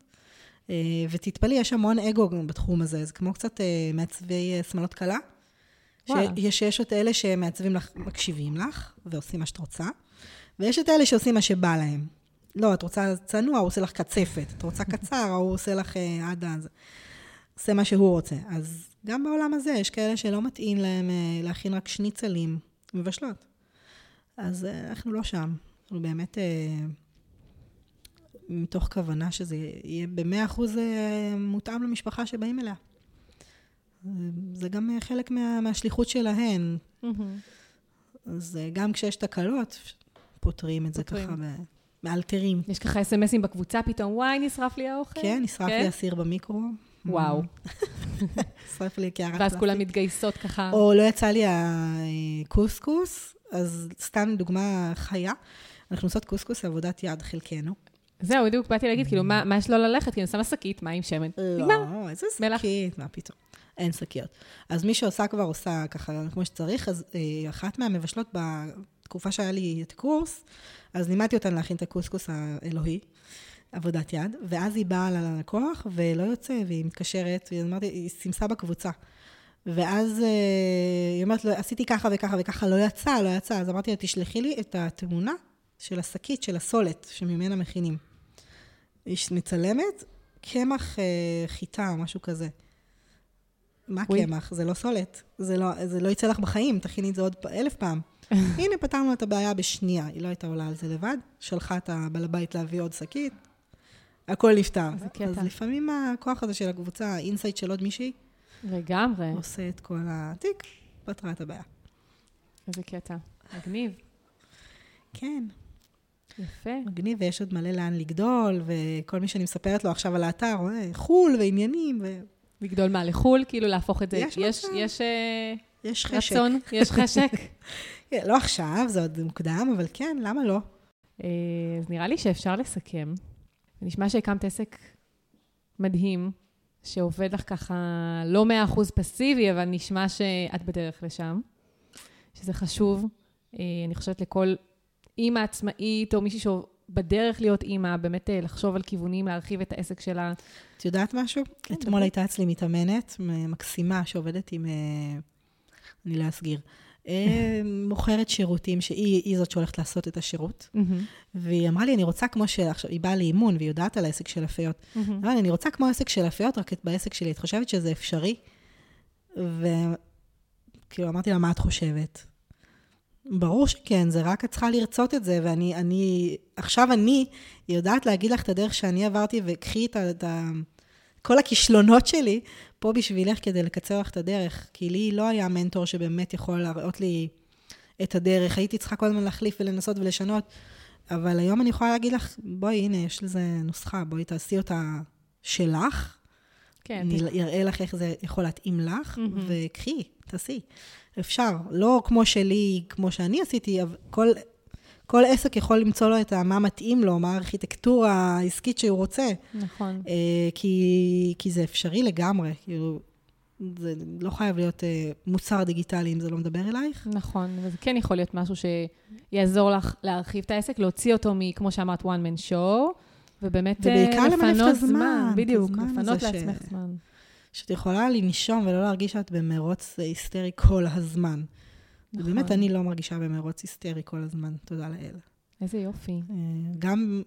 אה, ותתפלאי, יש המון אגו גם בתחום הזה, זה כמו קצת אה, מעצבי אה, שמלות כלה. שיש יש את אלה שמעצבים לך, מקשיבים לך, ועושים מה שאת רוצה, ויש את אלה שעושים מה שבא להם. לא, את רוצה צנוע, הוא עושה לך קצפת. את רוצה קצר, הוא עושה לך אה, עד אז. עושה מה שהוא רוצה. אז גם בעולם הזה יש כאלה שלא מתאים להם אה, להכין רק שניצלים מבשלות. אז אה, אנחנו לא שם. אנחנו באמת, אה, מתוך כוונה שזה יהיה במאה אחוז אה, מותאם למשפחה שבאים אליה. זה גם אה, חלק מה, מהשליחות שלהן. מהמם. אז אה, גם כשיש תקלות, פותרים את זה. ככה, מאלתרים. יש ככה אס.אם.אסים בקבוצה פתאום, וואי, נשרף לי האוכל. כן, נשרף כן? לי הסיר במיקרו. וואו. נשרף לי קערת ואז פלסטיק. כולם מתגייסות ככה. או לא יצא לי הקוסקוס, אז סתם דוגמה חיה. אנחנו עושות קוסקוס עבודת יד, חלקנו. זהו, בדיוק באתי להגיד, כאילו, מה מה יש לו ללכת? אני שמה שקית, מים, שמן. נגמר. לא, איזה. שקית, מה פתאום. אין שקיות. אז מי שעושה כבר עושה ככה כמו שצריך, אז אה, אחת מהמבשלות בתקופה שהיה לי את הקורס, אז לימדתי אותן להכין את הקוסקוס האלוהי. עבודת יד, ואז היא באה ללקוח ולא יוצא, והיא מתקשרת, והיא אמרתי, היא סימסה בקבוצה. ואז אה, היא אומרת לו, עשיתי ככה וככה וככה, לא יצא, לא יצא. אז אמרתי לה, תשלחי לי את התמונה של השקית, של הסולת, שממנה מכינים. היא מצלמת קמח אה, חיטה או משהו כזה. מה. קמח? זה לא סולת. זה לא, זה לא יצא לך בחיים, תכיני את זה עוד אלף פעם. הנה, פתרנו את הבעיה בשנייה. היא לא הייתה עולה על זה לבד, שלחה את הבעל הבית להביא עוד שקית, הכל נפתר. איזה קטע. אז לפעמים הכוח הזה של הקבוצה, ה insight של עוד מישהי, לגמרי. עושה את כל התיק, פתרה את הבעיה. איזה קטע. מגניב. כן, יפה. מגניב, ויש עוד מלא לאן לגדול, וכל מי שאני מספרת לו עכשיו על האתר, רואה, חו"ל ועניינים, לגדול מה, לחו"ל? כאילו להפוך את זה? יש יש. יש אה, ויש חשק. רצון? יש חשק? כן, לא עכשיו, זה עוד מוקדם, אבל כן, למה לא? אה, אז נראה לי שאפשר לסכם. נשמע שהקמת עסק מדהים, שעובד לך ככה לא 100% פסיבי, אבל נשמע שאת בדרך לשם, שזה חשוב. אה, אני חושבת לכל אימא עצמאית, או מישהי שבדרך להיות אימא, באמת אה, לחשוב על כיוונים, להרחיב את העסק שלה. את יודעת משהו? כן, אתמול דברי. הייתה אצלי מתאמנת מקסימה שעובדת עם, אה, אני לא אסגיר, אה, מוכרת שירותים, שהיא היא זאת שהולכת לעשות את השירות. והיא אמרה לי, אני רוצה כמו ש... עכשיו, היא באה לאימון והיא יודעת על העסק של הפיות. אמרה לי, אני רוצה כמו העסק של הפיות, רק בעסק שלי. את חושבת שזה אפשרי? וכאילו, אמרתי לה, מה את חושבת? ברור שכן, זה רק את צריכה לרצות את זה, ואני, אני, עכשיו אני יודעת להגיד לך את הדרך שאני עברתי, וקחי את ה... את ה כל הכישלונות שלי פה בשבילך כדי לקצר לך את הדרך. כי לי לא היה מנטור שבאמת יכול להראות לי את הדרך. הייתי צריכה כל הזמן להחליף ולנסות ולשנות. אבל היום אני יכולה להגיד לך, בואי, הנה, יש לזה נוסחה, בואי תעשי אותה שלך. כן, אני אראה לך איך זה יכול להתאים לך, מהמם. וקחי, תעשי. אפשר. לא כמו שלי, כמו שאני עשיתי, אבל כל, כל עסק יכול למצוא לו את מה מתאים לו, מה הארכיטקטורה העסקית שהוא רוצה. נכון. אה, כי, כי זה אפשרי לגמרי. כאילו, זה לא חייב להיות אה, מוצר דיגיטלי אם זה לא מדבר אלייך. נכון, וזה כן יכול להיות משהו שיעזור לך להרחיב את העסק, להוציא אותו מ, כמו שאמרת, one man show, ובאמת אה, ובעיקר למנף את לפנות הזמן, זמן, בדיוק, לפנות הזה ש- לעצמך זמן. שאת יכולה לנשום ולא להרגיש שאת במרוץ היסטרי כל הזמן. נכון. באמת, אני לא מרגישה במרוץ היסטרי כל הזמן, תודה לאל. איזה יופי. אה, גם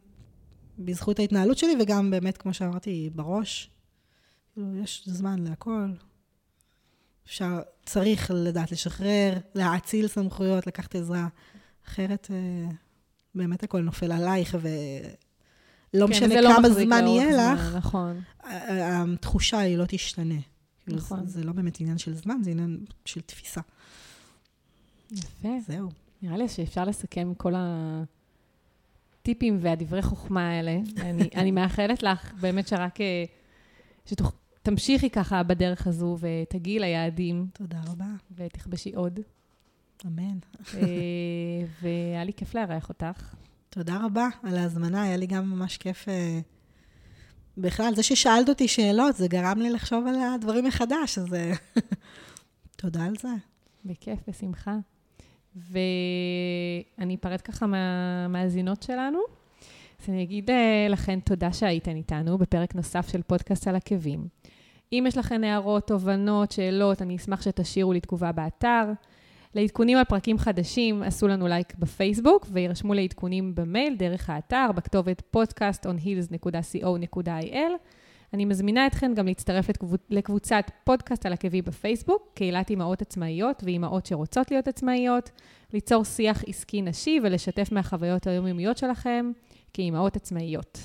בזכות ההתנהלות שלי וגם באמת, כמו שאמרתי, בראש. כאילו, יש זמן להכל. אפשר, צריך לדעת לשחרר, להאציל סמכויות, לקחת עזרה. אחרת, אה, באמת הכל נופל עלייך, ולא כן, משנה לא כמה מחזיק זמן יהיה לך, נכון. התחושה היא לא תשתנה. כאילו, נכון. זה, זה לא באמת עניין של זמן, זה עניין של תפיסה. יפה. זהו. נראה לי שאפשר לסכם כל הטיפים והדברי חוכמה האלה. אני, אני מאחלת לך באמת שרק... אה, שתמשיכי ככה בדרך הזו ותגיעי ליעדים תודה רבה. ותכבשי עוד. אמן. אה, והיה לי כיף לארח אותך. תודה רבה על ההזמנה, היה לי גם ממש כיף. אה, בכלל, זה ששאלת אותי שאלות, זה גרם לי לחשוב על הדברים מחדש, אז אה, תודה על זה. בכיף, בשמחה. ואני אפרד ככה מהמאזינות שלנו. אז אני אגיד אה, לכן תודה שהייתן איתנו בפרק נוסף של פודקאסט על עקבים. אם יש לכן הערות, תובנות, שאלות, אני אשמח שתשאירו לי תגובה באתר. לעדכונים על פרקים חדשים, עשו לנו לייק בפייסבוק וירשמו לעדכונים במייל דרך האתר בכתובת podcastonheels.co.il. אני מזמינה אתכן גם להצטרף לקבוצ... לקבוצת פודקאסט על עקבי בפייסבוק, קהילת אימהות עצמאיות ואימהות שרוצות להיות עצמאיות, ליצור שיח עסקי נשי ולשתף מהחוויות היומיומיות שלכם כאימהות עצמאיות.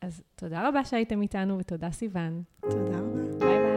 אז תודה רבה שהייתם איתנו ותודה סיוון. תודה רבה.